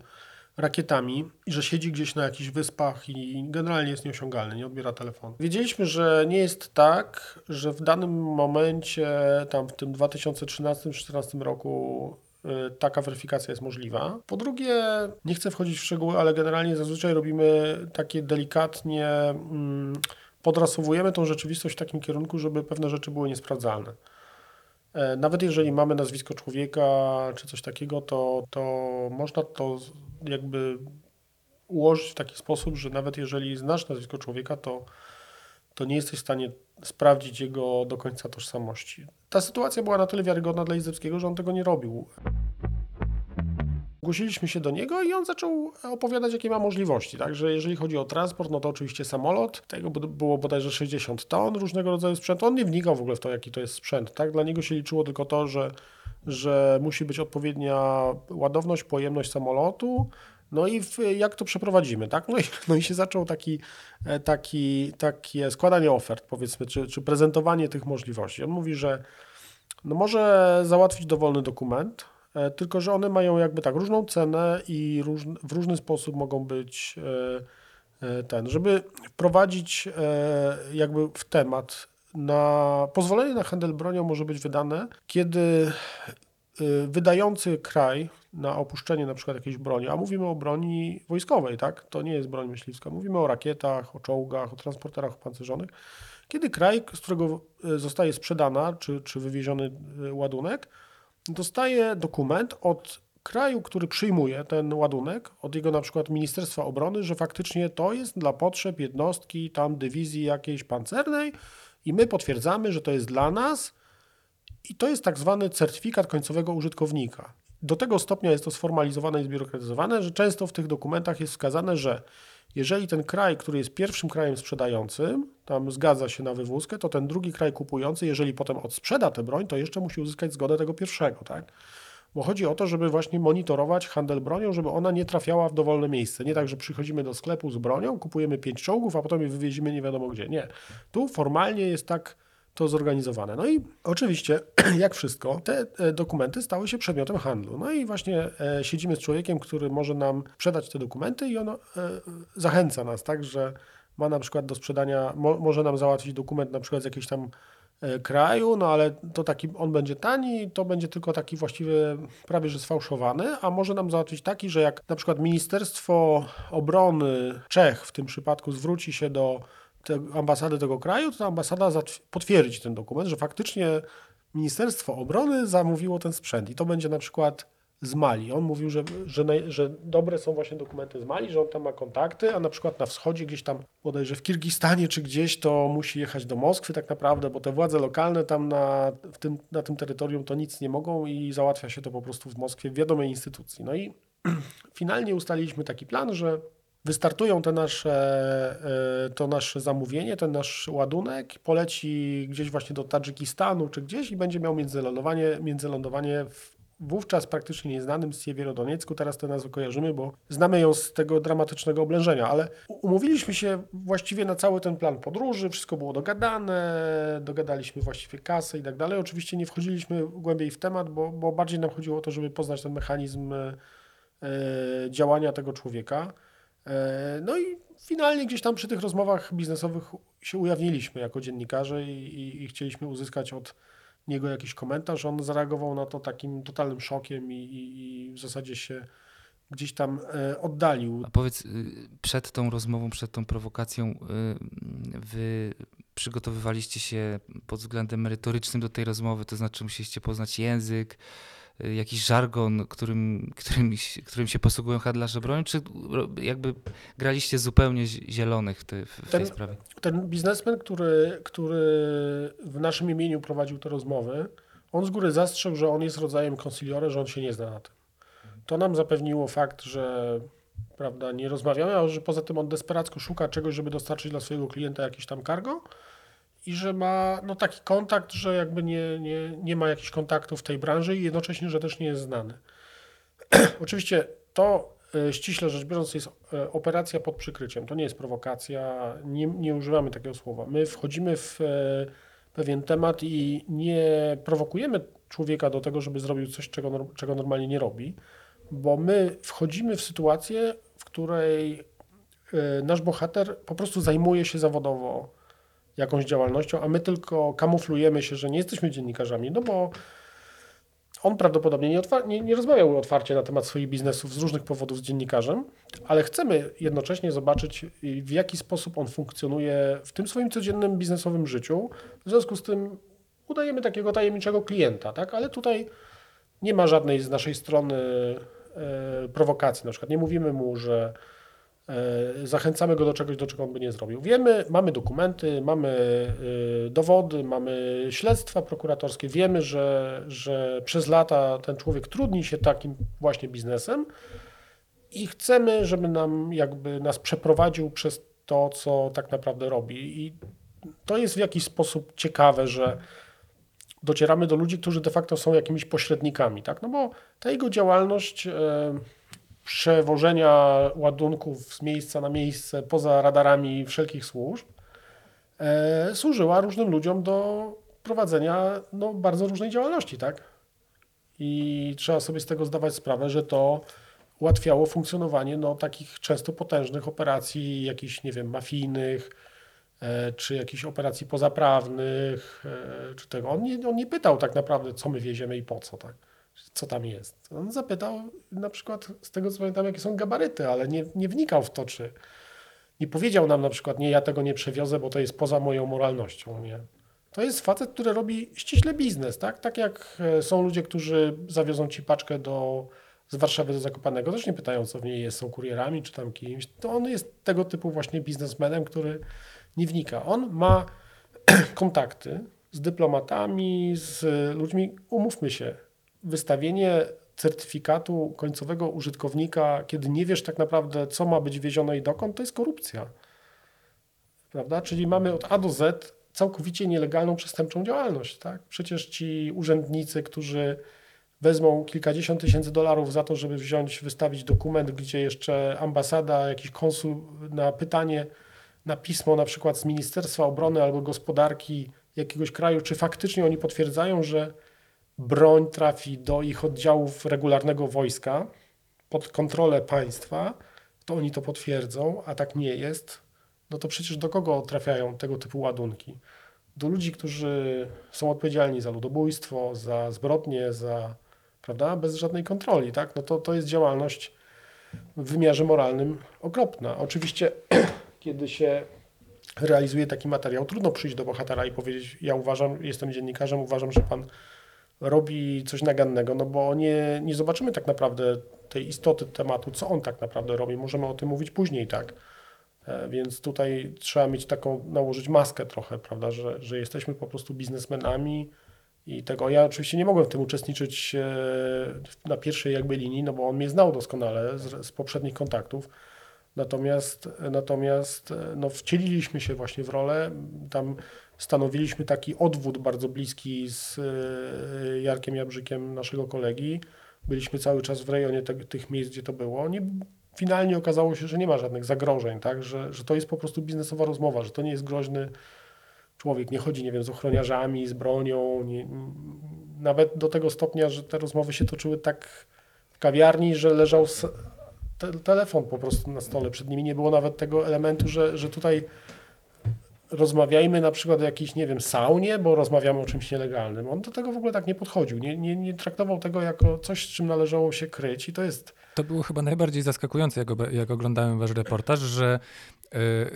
rakietami i że siedzi gdzieś na jakichś wyspach i generalnie jest nieosiągalny, nie odbiera telefonu. Wiedzieliśmy, że nie jest tak, że w danym momencie, tam w tym 2013-2014 roku y, taka weryfikacja jest możliwa. Po drugie, nie chcę wchodzić w szczegóły, ale generalnie zazwyczaj robimy takie delikatnie, mm, podrasowujemy tą rzeczywistość w takim kierunku, żeby pewne rzeczy były niesprawdzalne. E, Nawet jeżeli mamy nazwisko człowieka czy coś takiego, to, to można to jakby ułożyć w taki sposób, że nawet jeżeli znasz nazwisko człowieka, to, to nie jesteś w stanie sprawdzić jego do końca tożsamości. Ta sytuacja była na tyle wiarygodna dla Izdebskiego, że on tego nie robił. Zgłosiliśmy się do niego i on zaczął opowiadać, jakie ma możliwości. Także jeżeli chodzi o transport, no to oczywiście samolot, tego było bodajże 60 ton różnego rodzaju sprzętu. On nie wnikał w ogóle w to, jaki to jest sprzęt. Tak? Dla niego się liczyło tylko to, że, że musi być odpowiednia ładowność, pojemność samolotu, no i w, jak to przeprowadzimy, tak? No i, no i się zaczął taki, e, taki, takie składanie ofert, powiedzmy, czy, czy prezentowanie tych możliwości. On mówi, że no może załatwić dowolny dokument, e, tylko że one mają jakby tak różną cenę i róż, w różny sposób mogą być e, ten, żeby wprowadzić jakby w temat na pozwolenie na handel bronią może być wydane, kiedy y, wydający kraj na opuszczenie na przykład jakiejś broni, a mówimy o broni wojskowej, tak? To nie jest broń myśliwska. Mówimy o rakietach, o czołgach, o transporterach opancerzonych. Kiedy kraj, z którego y, zostaje sprzedana czy, czy wywieziony y, ładunek, dostaje dokument od kraju, który przyjmuje ten ładunek, od jego na przykład Ministerstwa Obrony, że faktycznie to jest dla potrzeb jednostki tam dywizji jakiejś pancernej i my potwierdzamy, że to jest dla nas i to jest tak zwany certyfikat końcowego użytkownika. Do tego stopnia jest to sformalizowane i zbiurokratyzowane, że często w tych dokumentach jest wskazane, że jeżeli ten kraj, który jest pierwszym krajem sprzedającym, tam zgadza się na wywózkę, to ten drugi kraj kupujący, jeżeli potem odsprzeda tę broń, to jeszcze musi uzyskać zgodę tego pierwszego, tak? Bo chodzi o to, żeby właśnie monitorować handel bronią, żeby ona nie trafiała w dowolne miejsce. Nie tak, że przychodzimy do sklepu z bronią, kupujemy pięć czołgów, a potem je wywiezimy nie wiadomo gdzie. Nie. Tu formalnie jest tak to zorganizowane. No i oczywiście, jak wszystko, te e, dokumenty stały się przedmiotem handlu. No i właśnie e, siedzimy z człowiekiem, który może nam sprzedać te dokumenty i on e, zachęca nas, tak, że ma na przykład do sprzedania, mo, może nam załatwić dokument na przykład z jakiejś tam kraju, no ale to taki, on będzie tani, to będzie tylko taki właściwie prawie że sfałszowany, a może nam załatwić taki, że jak na przykład Ministerstwo Obrony Czech w tym przypadku zwróci się do te, ambasady tego kraju, to ta ambasada potwierdzi ten dokument, że faktycznie Ministerstwo Obrony zamówiło ten sprzęt i to będzie na przykład z Mali. On mówił, że, że, że dobre są właśnie dokumenty z Mali, że on tam ma kontakty, a na przykład na wschodzie, gdzieś tam bodajże w Kirgistanie czy gdzieś, to musi jechać do Moskwy tak naprawdę, bo te władze lokalne tam na, w tym, na tym terytorium to nic nie mogą i załatwia się to po prostu w Moskwie w wiadomej instytucji. No i finalnie ustaliliśmy taki plan, że wystartują te nasze, e, to nasze zamówienie, ten nasz ładunek, poleci gdzieś właśnie do Tadżykistanu czy gdzieś i będzie miał międzylądowanie, międzylądowanie w wówczas praktycznie nieznanym Siewierodoniecku. Teraz tę nazwę kojarzymy, bo znamy ją z tego dramatycznego oblężenia, ale umówiliśmy się właściwie na cały ten plan podróży, wszystko było dogadane, dogadaliśmy właściwie kasę i tak dalej. Oczywiście nie wchodziliśmy głębiej w temat, bo, bo bardziej nam chodziło o to, żeby poznać ten mechanizm e, działania tego człowieka. E, No i finalnie gdzieś tam przy tych rozmowach biznesowych się ujawniliśmy jako dziennikarze i, i, i chcieliśmy uzyskać od niego jakiś komentarz. On zareagował na to takim totalnym szokiem i, i, i w zasadzie się gdzieś tam e, oddalił. A powiedz, y, przed tą rozmową, przed tą prowokacją, y, wy przygotowywaliście się pod względem merytorycznym do tej rozmowy, to znaczy musieliście poznać język, jakiś żargon, którym, którym, którym się posługują handlarze bronią, czy jakby graliście zupełnie zi- zielonych w, tej- w, w tej Ten- sprawie? Ten biznesmen, który, który w naszym imieniu prowadził te rozmowy, on z góry zastrzegł, że on jest rodzajem konsiliore, że on się nie zna na tym. To nam zapewniło fakt, że prawda, nie rozmawiamy, a że poza tym on desperacko szuka czegoś, żeby dostarczyć dla swojego klienta jakieś tam cargo i że ma no, taki kontakt, że jakby nie, nie, nie ma jakichś kontaktów w tej branży i jednocześnie, że też nie jest znany. Oczywiście to e, ściśle rzecz biorąc jest e, operacja pod przykryciem. To nie jest prowokacja, nie, nie używamy takiego słowa. My wchodzimy w e, pewien temat i nie prowokujemy człowieka do tego, żeby zrobił coś, czego, czego normalnie nie robi, bo my wchodzimy w sytuację, w której nasz bohater po prostu zajmuje się zawodowo jakąś działalnością, a my tylko kamuflujemy się, że nie jesteśmy dziennikarzami, no bo on prawdopodobnie nie, nie, nie rozmawiał otwarcie na temat swoich biznesów z różnych powodów z dziennikarzem, ale chcemy jednocześnie zobaczyć, w jaki sposób on funkcjonuje w tym swoim codziennym biznesowym życiu. W związku z tym udajemy takiego tajemniczego klienta, tak? ale tutaj nie ma żadnej z naszej strony e, prowokacji. Na przykład nie mówimy mu, że zachęcamy go do czegoś, do czego on by nie zrobił. Wiemy, mamy dokumenty, mamy e, dowody, mamy śledztwa prokuratorskie, wiemy, że, że przez lata ten człowiek trudni się takim właśnie biznesem i chcemy, żeby nam jakby nas przeprowadził przez to, co tak naprawdę robi. I to jest w jakiś sposób ciekawe, że docieramy do ludzi, którzy de facto są jakimiś pośrednikami, tak? No bo ta jego działalność e, przewożenia ładunków z miejsca na miejsce poza radarami wszelkich służb e, służyła różnym ludziom do prowadzenia no, bardzo różnej działalności, tak? I trzeba sobie z tego zdawać sprawę, że to ułatwiało funkcjonowanie no, takich często potężnych operacji, jakichś, nie wiem, mafijnych, e, czy jakichś operacji pozaprawnych, e, czy tego. On nie, on nie pytał tak naprawdę, co my wieziemy i po co, tak? Co tam jest. On zapytał na przykład, z tego co pamiętam, jakie są gabaryty, ale nie, nie wnikał w to, czy nie powiedział nam na przykład, nie, ja tego nie przewiozę, bo to jest poza moją moralnością, nie. To jest facet, który robi ściśle biznes, tak? Tak jak e, są ludzie, którzy zawiozą ci paczkę do, z Warszawy do Zakopanego, też nie pytają, co w niej jest, są kurierami czy tam kimś. To on jest tego typu właśnie biznesmenem, który nie wnika. On ma kontakty z dyplomatami, z ludźmi, umówmy się, wystawienie certyfikatu końcowego użytkownika, kiedy nie wiesz tak naprawdę, co ma być wiezione i dokąd, to jest korupcja. Prawda? Czyli mamy od A do Z całkowicie nielegalną, przestępczą działalność. Tak? Przecież ci urzędnicy, którzy wezmą kilkadziesiąt tysięcy dolarów za to, żeby wziąć, wystawić dokument, gdzie jeszcze ambasada, jakiś konsul na pytanie, na pismo na przykład z Ministerstwa Obrony albo Gospodarki jakiegoś kraju, czy faktycznie oni potwierdzają, że broń trafi do ich oddziałów regularnego wojska pod kontrolę państwa, to oni to potwierdzą, a tak nie jest, no to przecież do kogo trafiają tego typu ładunki? Do ludzi, którzy są odpowiedzialni za ludobójstwo, za zbrodnie, za, prawda, bez żadnej kontroli, tak? No to, to jest działalność w wymiarze moralnym okropna. Oczywiście, kiedy się realizuje taki materiał, trudno przyjść do bohatera i powiedzieć, ja uważam, jestem dziennikarzem, uważam, że pan robi coś nagannego, no bo nie, nie zobaczymy tak naprawdę tej istoty tematu, co on tak naprawdę robi. Możemy o tym mówić później, tak? E, Więc tutaj trzeba mieć taką, nałożyć maskę trochę, prawda, że, że jesteśmy po prostu biznesmenami i tego. Ja oczywiście nie mogłem w tym uczestniczyć e, na pierwszej jakby linii, no bo on mnie znał doskonale z, z poprzednich kontaktów. Natomiast, natomiast e, no, wcieliliśmy się właśnie w rolę. Tam stanowiliśmy taki odwód bardzo bliski z e, Jarkiem Jabrzykiem, naszego kolegi. Byliśmy cały czas w rejonie te, tych miejsc, gdzie to było. Nie, finalnie okazało się, że nie ma żadnych zagrożeń, tak? że, że to jest po prostu biznesowa rozmowa, że to nie jest groźny człowiek. Nie chodzi, nie wiem, z ochroniarzami, z bronią. Nie, nawet do tego stopnia, że te rozmowy się toczyły tak w kawiarni, że leżał te, telefon po prostu na stole. Przed nimi nie było nawet tego elementu, że, że tutaj rozmawiajmy na przykład o jakiejś, nie wiem, saunie, bo rozmawiamy o czymś nielegalnym. On do tego w ogóle tak nie podchodził. Nie, nie, nie traktował tego jako coś, z czym należało się kryć i to jest To było chyba najbardziej zaskakujące, jak, jak oglądałem wasz reportaż, że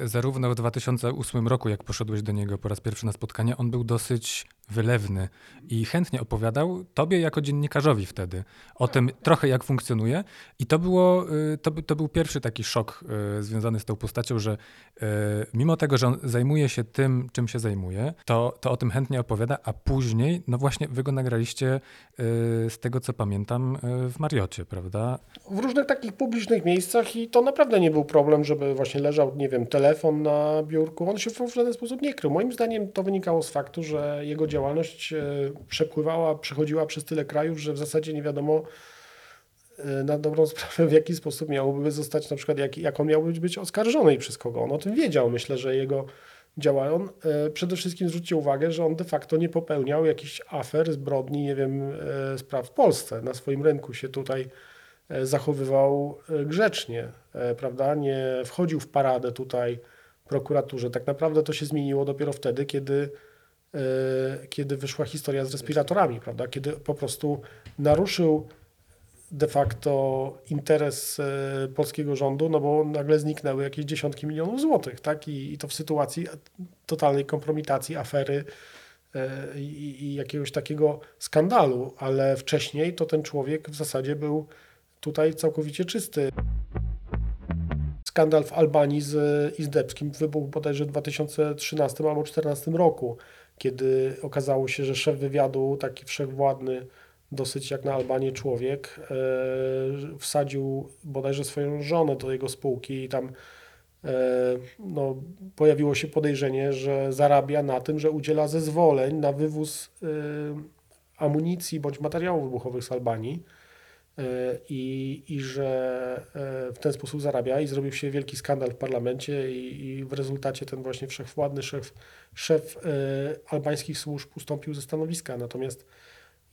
zarówno w 2008 roku, jak poszedłeś do niego po raz pierwszy na spotkanie, on był dosyć wylewny i chętnie opowiadał tobie jako dziennikarzowi wtedy o tym trochę jak funkcjonuje i to było, y, to, to był pierwszy taki szok y, związany z tą postacią, że y, mimo tego, że on zajmuje się tym, czym się zajmuje, to, to o tym chętnie opowiada, a później, no właśnie wy go nagraliście y, z tego, co pamiętam, y, w Mariocie, prawda? w różnych takich publicznych miejscach i to naprawdę nie był problem, żeby właśnie leżał, nie wiem, telefon na biurku. On się w żaden sposób nie krył. Moim zdaniem to wynikało z faktu, że jego działalność e, przepływała, przechodziła przez tyle krajów, że w zasadzie nie wiadomo e, na dobrą sprawę, w jaki sposób miałoby zostać, na przykład jak, jak on miałby być oskarżony i przez kogo. On o tym wiedział. Myślę, że jego działa. On e, przede wszystkim zwróćcie uwagę, że on de facto nie popełniał jakichś afer, zbrodni, nie wiem, spraw w Polsce. Na swoim rynku się tutaj zachowywał e, grzecznie, e, prawda? Nie wchodził w paradę tutaj prokuraturze. Tak naprawdę to się zmieniło dopiero wtedy, kiedy, e, kiedy wyszła historia z respiratorami, prawda? Kiedy po prostu naruszył de facto interes e, polskiego rządu, no bo nagle zniknęły jakieś dziesiątki milionów złotych, tak? I, i to w sytuacji totalnej kompromitacji, afery e, i, i jakiegoś takiego skandalu, ale wcześniej to ten człowiek w zasadzie był tutaj całkowicie czysty. Skandal w Albanii z Izdebskim wybuchł bodajże w 2013 albo 2014 roku, kiedy okazało się, że szef wywiadu, taki wszechwładny, dosyć jak na Albanię człowiek, e, wsadził bodajże swoją żonę do jego spółki i tam e, no, pojawiło się podejrzenie, że zarabia na tym, że udziela zezwoleń na wywóz e, amunicji bądź materiałów wybuchowych z Albanii i, i że e, w ten sposób zarabia i zrobił się wielki skandal w parlamencie i, i w rezultacie ten właśnie wszechwładny szef, szef e, albańskich służb ustąpił ze stanowiska. Natomiast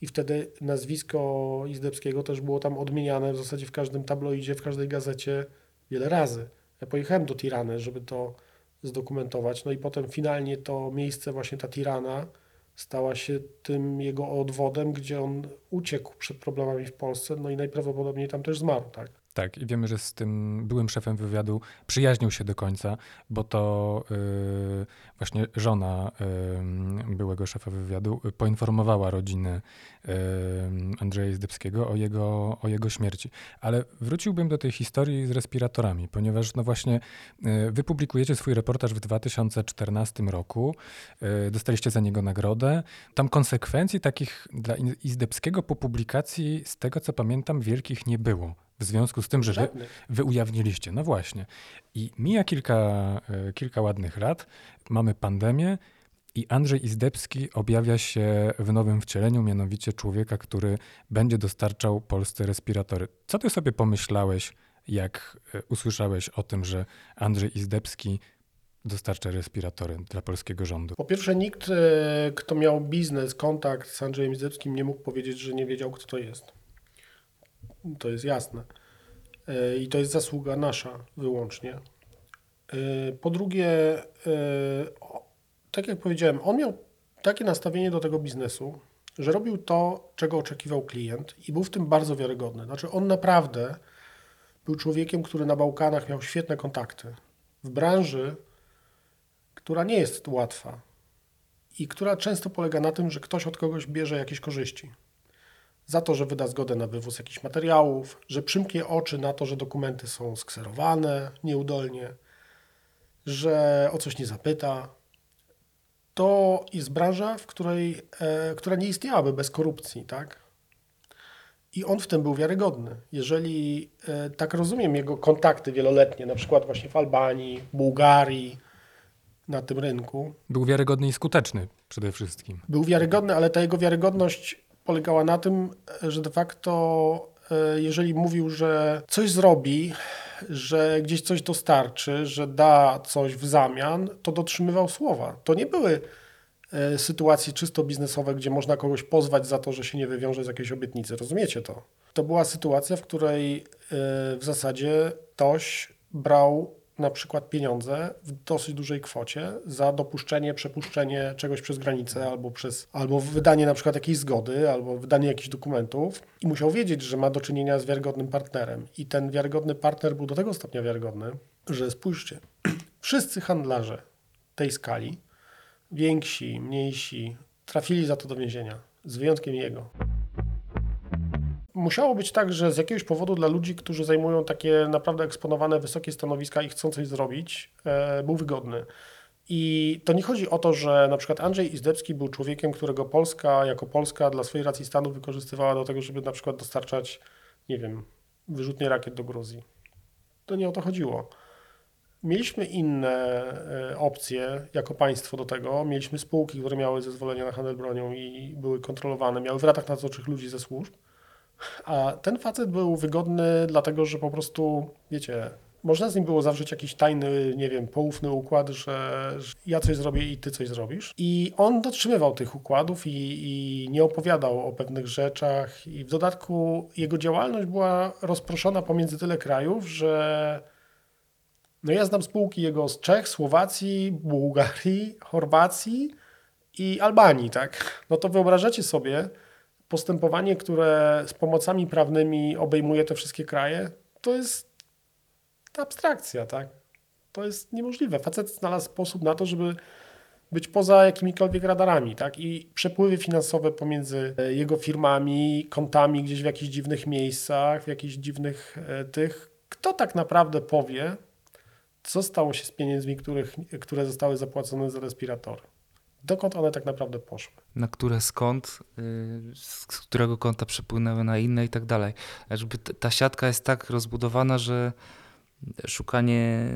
i wtedy nazwisko Izdebskiego też było tam odmieniane w zasadzie w każdym tabloidzie, w każdej gazecie wiele razy. Ja pojechałem do Tirany, żeby to zdokumentować, no i potem finalnie to miejsce, właśnie ta Tirana, stała się tym jego odwodem, gdzie on uciekł przed problemami w Polsce, no i najprawdopodobniej tam też zmarł, tak? Tak, i wiemy, że z tym byłym szefem wywiadu przyjaźnił się do końca, bo to y, właśnie żona y, byłego szefa wywiadu poinformowała rodzinę y, Andrzeja Zdebskiego o jego, o jego śmierci. Ale wróciłbym do tej historii z respiratorami, ponieważ no właśnie y, wy publikujecie swój reportaż w 2014 roku, y, dostaliście za niego nagrodę. Tam konsekwencji takich dla Izdebskiego po publikacji, z tego co pamiętam, wielkich nie było. W związku z tym, że wy, wy ujawniliście. No właśnie. I mija kilka, e, kilka ładnych lat, mamy pandemię i Andrzej Izdebski objawia się w nowym wcieleniu, mianowicie człowieka, który będzie dostarczał Polsce respiratory. Co ty sobie pomyślałeś, jak e, usłyszałeś o tym, że Andrzej Izdebski dostarcza respiratory dla polskiego rządu? Po pierwsze, nikt, e, kto miał biznes, kontakt z Andrzejem Izdebskim, nie mógł powiedzieć, że nie wiedział, kto to jest. To jest jasne. E, I to jest zasługa nasza wyłącznie. E, Po drugie, e, tak jak powiedziałem, on miał takie nastawienie do tego biznesu, że robił to, czego oczekiwał klient i był w tym bardzo wiarygodny. Znaczy, on naprawdę był człowiekiem, który na Bałkanach miał świetne kontakty. W branży, która nie jest łatwa i która często polega na tym, że ktoś od kogoś bierze jakieś korzyści. Za to, że wyda zgodę na wywóz jakichś materiałów, że przymknie oczy na to, że dokumenty są skserowane nieudolnie, że o coś nie zapyta. To jest branża, w której, e, która nie istniałaby bez korupcji, tak? I on w tym był wiarygodny. Jeżeli e, tak rozumiem jego kontakty wieloletnie, na przykład właśnie w Albanii, Bułgarii, na tym rynku, Był wiarygodny i skuteczny przede wszystkim. był wiarygodny, ale ta jego wiarygodność polegała na tym, że de facto, e, jeżeli mówił, że coś zrobi, że gdzieś coś dostarczy, że da coś w zamian, to dotrzymywał słowa. To nie były e, sytuacje czysto biznesowe, gdzie można kogoś pozwać za to, że się nie wywiąże z jakiejś obietnicy. Rozumiecie to? To była sytuacja, w której e, w zasadzie ktoś brał na przykład pieniądze w dosyć dużej kwocie za dopuszczenie, przepuszczenie czegoś przez granicę albo przez albo wydanie na przykład jakiejś zgody, albo wydanie jakichś dokumentów i musiał wiedzieć, że ma do czynienia z wiarygodnym partnerem. I ten wiarygodny partner był do tego stopnia wiarygodny, że spójrzcie, wszyscy handlarze tej skali, więksi, mniejsi, trafili za to do więzienia, z wyjątkiem jego musiało być tak, że z jakiegoś powodu dla ludzi, którzy zajmują takie naprawdę eksponowane wysokie stanowiska i chcą coś zrobić, e, był wygodny. I to nie chodzi o to, że na przykład Andrzej Izdebski był człowiekiem, którego Polska jako Polska dla swojej racji stanu wykorzystywała do tego, żeby na przykład dostarczać, nie wiem, wyrzutnie rakiet do Gruzji. To nie o to chodziło. Mieliśmy inne e, opcje jako państwo do tego. Mieliśmy spółki, które miały zezwolenie na handel bronią i były kontrolowane, miały w ratach nadzorczych ludzi ze służb. A ten facet był wygodny, dlatego że po prostu, wiecie, można z nim było zawrzeć jakiś tajny, nie wiem, poufny układ, że, że ja coś zrobię i ty coś zrobisz. I on dotrzymywał tych układów i, i nie opowiadał o pewnych rzeczach. I w dodatku jego działalność była rozproszona pomiędzy tyle krajów, że no ja znam spółki jego z Czech, Słowacji, Bułgarii, Chorwacji i Albanii, tak? No to wyobrażacie sobie, postępowanie, które z pomocami prawnymi obejmuje te wszystkie kraje, to jest abstrakcja, tak? To jest niemożliwe. Facet znalazł sposób na to, żeby być poza jakimikolwiek radarami, tak? I przepływy finansowe pomiędzy e, jego firmami, kontami gdzieś w jakichś dziwnych miejscach, w jakichś dziwnych e, tych. Kto tak naprawdę powie, co stało się z pieniędzmi, których, które zostały zapłacone za respiratory? Dokąd one tak naprawdę poszły. Na które skąd, y, z którego konta przepłynęły na inne i tak dalej. Jakby ta siatka jest tak rozbudowana, że szukanie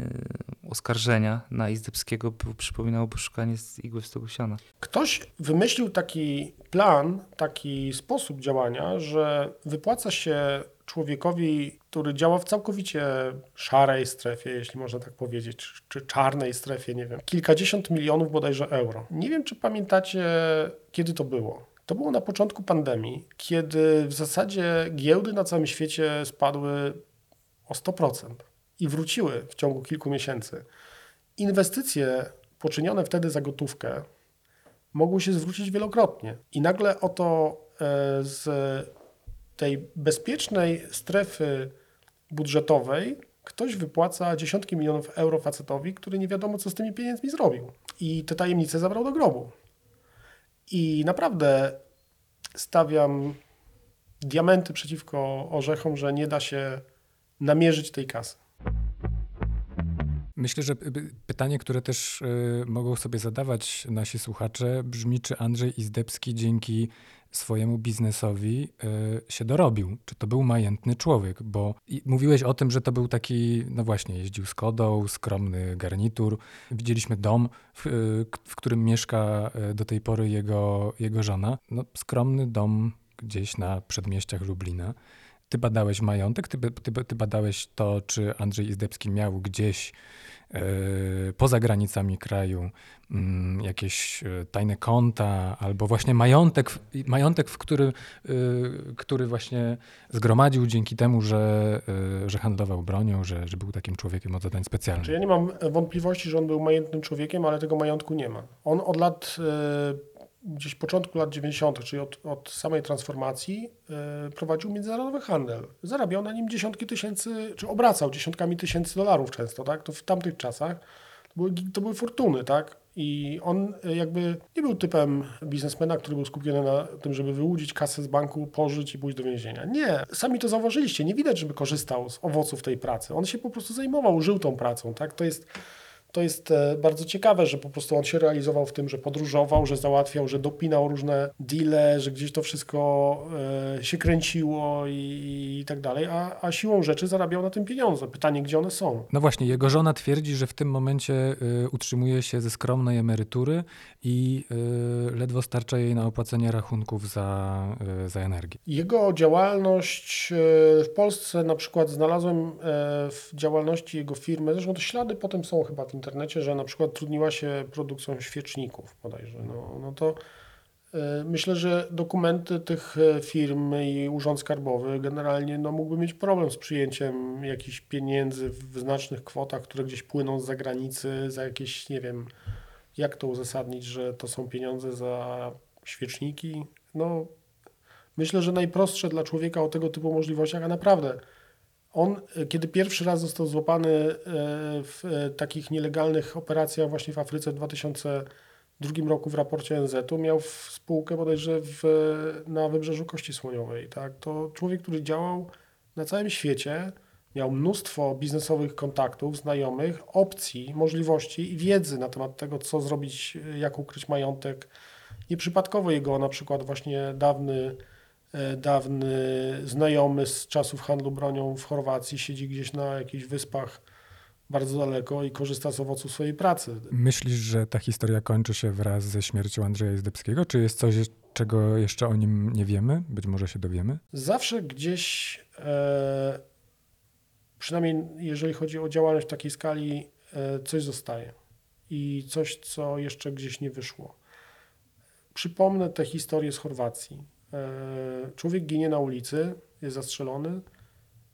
oskarżenia na Izdebskiego przypominałoby szukanie z igły w stogu siana. Ktoś wymyślił taki plan, taki sposób działania, że wypłaca się człowiekowi, który działa w całkowicie szarej strefie, jeśli można tak powiedzieć, czy czarnej strefie, nie wiem, kilkadziesiąt milionów bodajże euro. Nie wiem, czy pamiętacie, kiedy to było. To było na początku pandemii, kiedy w zasadzie giełdy na całym świecie spadły o 100% i wróciły w ciągu kilku miesięcy. Inwestycje poczynione wtedy za gotówkę mogły się zwrócić wielokrotnie. I nagle oto e, z tej bezpiecznej strefy budżetowej ktoś wypłaca dziesiątki milionów euro facetowi, który nie wiadomo, co z tymi pieniędzmi zrobił. I te tajemnice zabrał do grobu. I naprawdę stawiam diamenty przeciwko orzechom, że nie da się namierzyć tej kasy. Myślę, że pytanie, które też y, mogą sobie zadawać nasi słuchacze, brzmi, czy Andrzej Izdebski dzięki swojemu biznesowi y, się dorobił? Czy to był majętny człowiek? Bo mówiłeś o tym, że to był taki, no właśnie, jeździł z kodą, skromny garnitur. Widzieliśmy dom, w, y, w którym mieszka do tej pory jego, jego żona. No, skromny dom gdzieś na przedmieściach Lublina. Ty badałeś majątek, ty, ty, ty badałeś to, czy Andrzej Izdebski miał gdzieś poza granicami kraju mm, jakieś e, tajne konta, albo właśnie majątek, majątek w który, e, który właśnie zgromadził dzięki temu, że, że handlował bronią, że, że był takim człowiekiem od zadań specjalnych. Czy ja nie mam wątpliwości, że on był majętnym człowiekiem, ale tego majątku nie ma. On od lat gdzieś początku lat 90., czyli od, od samej transformacji, yy, prowadził międzynarodowy handel. Zarabiał na nim dziesiątki tysięcy, czy obracał dziesiątkami tysięcy dolarów często, tak? To w tamtych czasach to były, to były fortuny, tak? I on e, jakby nie był typem biznesmena, który był skupiony na tym, żeby wyłudzić kasę z banku, pożyć i pójść do więzienia. Nie, sami to zauważyliście. Nie widać, żeby korzystał z owoców tej pracy. On się po prostu zajmował, żył tą pracą, tak? To jest to jest e, bardzo ciekawe, że po prostu on się realizował w tym, że podróżował, że załatwiał, że dopinał różne deale, że gdzieś to wszystko e, się kręciło i, i tak dalej, a, a siłą rzeczy zarabiał na tym pieniądze. Pytanie, gdzie one są? No właśnie, jego żona twierdzi, że w tym momencie y, utrzymuje się ze skromnej emerytury i ledwo starcza jej na opłacenie rachunków za, za energię. Jego działalność w Polsce na przykład znalazłem w działalności jego firmy, zresztą te ślady potem są chyba w internecie, że na przykład trudniła się produkcją świeczników bodajże, no, no to E, Myślę, że dokumenty tych e, firm i urząd skarbowy generalnie no, mógłby mieć problem z przyjęciem jakichś pieniędzy w znacznych kwotach, które gdzieś płyną z zagranicy, za jakieś, nie wiem, jak to uzasadnić, że to są pieniądze za świeczniki. No, myślę, że najprostsze dla człowieka o tego typu możliwościach, a naprawdę on, e, kiedy pierwszy raz został złapany e, w e, takich nielegalnych operacjach właśnie w Afryce w 2002 roku w raporcie ONZ-u, miał spółkę bodajże w, na wybrzeżu Kości Słoniowej. Tak? To człowiek, który działał na całym świecie, miał mnóstwo biznesowych kontaktów, znajomych, opcji, możliwości i wiedzy na temat tego, co zrobić, jak ukryć majątek. Nieprzypadkowo jego na przykład właśnie dawny dawny znajomy z czasów handlu bronią w Chorwacji siedzi gdzieś na jakichś wyspach bardzo daleko i korzysta z owoców swojej pracy. Myślisz, że ta historia kończy się wraz ze śmiercią Andrzeja Izdebskiego? Czy jest coś, czego jeszcze o nim nie wiemy? Być może się dowiemy? Zawsze gdzieś, e, przynajmniej jeżeli chodzi o działalność w takiej skali, e, coś zostaje i coś, co jeszcze gdzieś nie wyszło. Przypomnę tę historię z Chorwacji. E, człowiek ginie na ulicy, jest zastrzelony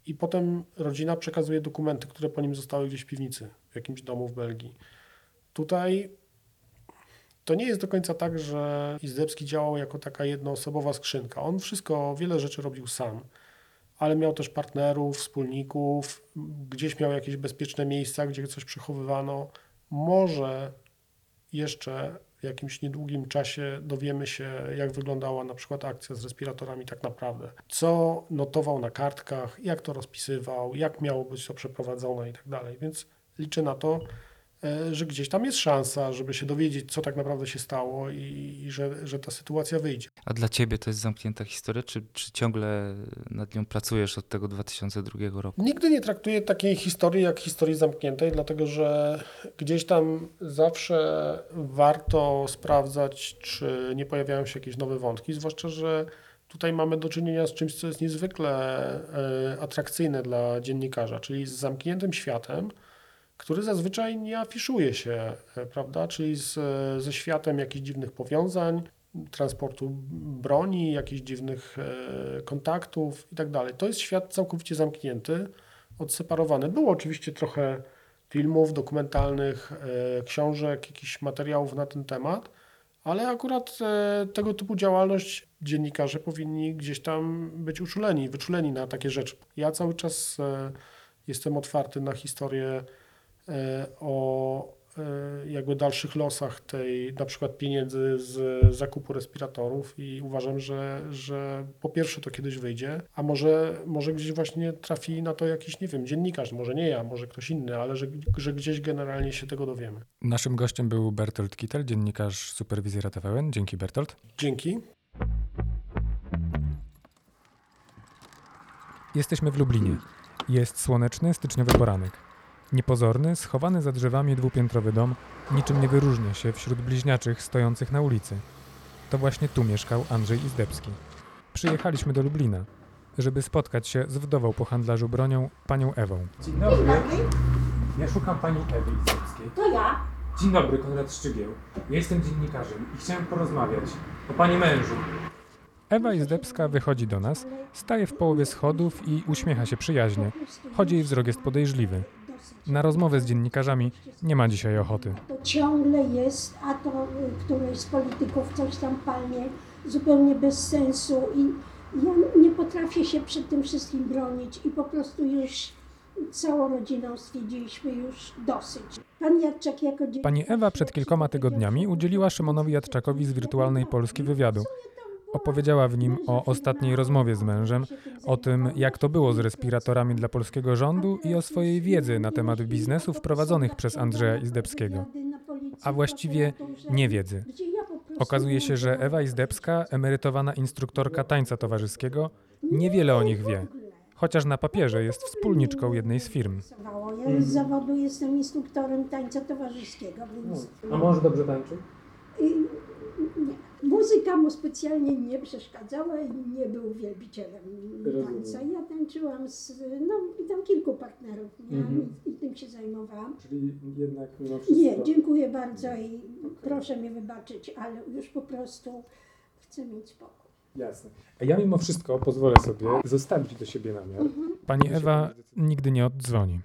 i potem rodzina przekazuje dokumenty, które po nim zostały gdzieś w piwnicy, w jakimś domu w Belgii. Tutaj to nie jest do końca tak, że Izdebski działał jako taka jednoosobowa skrzynka. On wszystko, wiele rzeczy robił sam, ale miał też partnerów, wspólników, gdzieś miał jakieś bezpieczne miejsca, gdzie coś przechowywano. Może jeszcze w jakimś niedługim czasie dowiemy się, jak wyglądała na przykład akcja z respiratorami tak naprawdę. Co notował na kartkach, jak to rozpisywał, jak miało być to przeprowadzone i tak dalej. Więc liczę na to, że gdzieś tam jest szansa, żeby się dowiedzieć, co tak naprawdę się stało i, i że, że ta sytuacja wyjdzie. A dla ciebie to jest zamknięta historia, czy, czy ciągle nad nią pracujesz od tego 2002 roku? Nigdy nie traktuję takiej historii jak historii zamkniętej, dlatego że gdzieś tam zawsze warto sprawdzać, czy nie pojawiają się jakieś nowe wątki, zwłaszcza, że tutaj mamy do czynienia z czymś, co jest niezwykle e, atrakcyjne dla dziennikarza, czyli z zamkniętym światem, który zazwyczaj nie afiszuje się, e, prawda? Czyli z, ze światem jakichś dziwnych powiązań, transportu broni, jakichś dziwnych e, kontaktów i tak. To jest świat całkowicie zamknięty, odseparowany. Było oczywiście trochę filmów dokumentalnych, e, książek, jakichś materiałów na ten temat, ale akurat e, tego typu działalność dziennikarze powinni gdzieś tam być uczuleni, wyczuleni na takie rzeczy. Ja cały czas e, jestem otwarty na historię e, o e, jakby dalszych losach tej na przykład pieniędzy z zakupu respiratorów i uważam, że, że po pierwsze to kiedyś wyjdzie, a może, może gdzieś właśnie trafi na to jakiś, nie wiem, dziennikarz, może nie ja, może ktoś inny, ale że, że gdzieś generalnie się tego dowiemy. Naszym gościem był Bertolt Kittel, dziennikarz superwizjera TVN. Dzięki Bertolt. Dzięki. Jesteśmy w Lublinie. Jest słoneczny, styczniowy poranek. Niepozorny, schowany za drzewami dwupiętrowy dom niczym nie wyróżnia się wśród bliźniaczych stojących na ulicy. To właśnie tu mieszkał Andrzej Izdebski. Przyjechaliśmy do Lublina, żeby spotkać się z wdową po handlarzu bronią, panią Ewą. Dzień dobry. Ja szukam pani Ewy Izdebskiej. To ja. Dzień dobry, Konrad Szczygieł. Ja jestem dziennikarzem i chciałem porozmawiać o pani mężu. Ewa Izdebska wychodzi do nas, staje w połowie schodów i uśmiecha się przyjaźnie. Chodzi jej wzrok jest podejrzliwy. Na rozmowę z dziennikarzami nie ma dzisiaj ochoty. To ciągle jest, a to y, któryś z polityków coś tam palnie, zupełnie bez sensu i ja nie potrafię się przed tym wszystkim bronić i po prostu już całą rodziną stwierdziliśmy już dosyć. Pan Jadczak jako Pani Ewa przed kilkoma tygodniami udzieliła Szymonowi Jadczakowi z Wirtualnej Polski wywiadu. Opowiedziała w nim o ostatniej rozmowie z mężem, o tym, jak to było z respiratorami dla polskiego rządu i o swojej wiedzy na temat biznesów prowadzonych przez Andrzeja Izdebskiego. A właściwie nie wiedzy. Okazuje się, że Ewa Izdebska, emerytowana instruktorka tańca towarzyskiego, niewiele o nich wie, chociaż na papierze jest wspólniczką jednej z firm. Ja z zawodu jestem instruktorem tańca towarzyskiego, więc A mąż dobrze tańczy? i, nie. Muzyka mu specjalnie nie przeszkadzała i nie był wielbicielem tańca. Ja tańczyłam z, no i tam kilku partnerów miałam i, i tym się zajmowałam. Czyli jednak mimo Nie, dziękuję bardzo i proszę mi wybaczyć, ale już po prostu chcę mieć spokój. Jasne. A ja mimo wszystko pozwolę sobie zostawić do siebie namiar. Pani Ewa nigdy nie oddzwoni.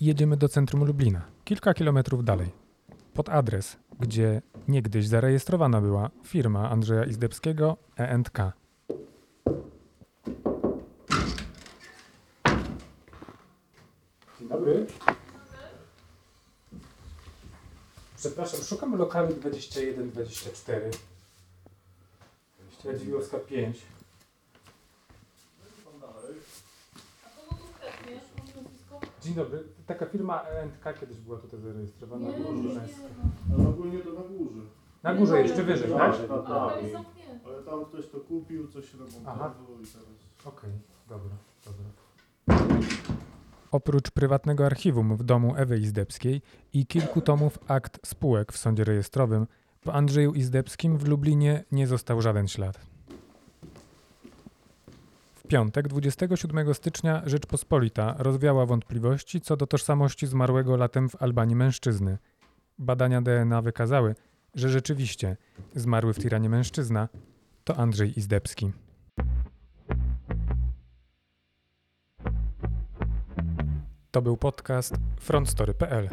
Jedziemy do centrum Lublina, kilka kilometrów dalej. Pod adres, gdzie niegdyś zarejestrowana była firma Andrzeja Izdebskiego E&K. Dzień dobry. Przepraszam, szukam lokalu 2124. Radziwiłowska 5. Dzień dobry. Taka firma E&K kiedyś była tutaj zarejestrowana. Nie, była nie. Ale ogólnie to na górze. Na górze jeszcze wyżej, tak? Tak, tak, tak. Ale tam ktoś to kupił, coś Aha. remontował i teraz... Okej, dobra, dobra. Oprócz prywatnego archiwum w domu Ewy Izdebskiej i kilku tomów akt spółek w sądzie rejestrowym, po Andrzeju Izdebskim w Lublinie nie został żaden ślad. Piątek, 27 stycznia, Rzeczpospolita rozwiała wątpliwości co do tożsamości zmarłego latem w Albanii mężczyzny. Badania DNA wykazały, że rzeczywiście zmarły w Tiranie mężczyzna to Andrzej Izdebski. To był podcast frontstory.pl.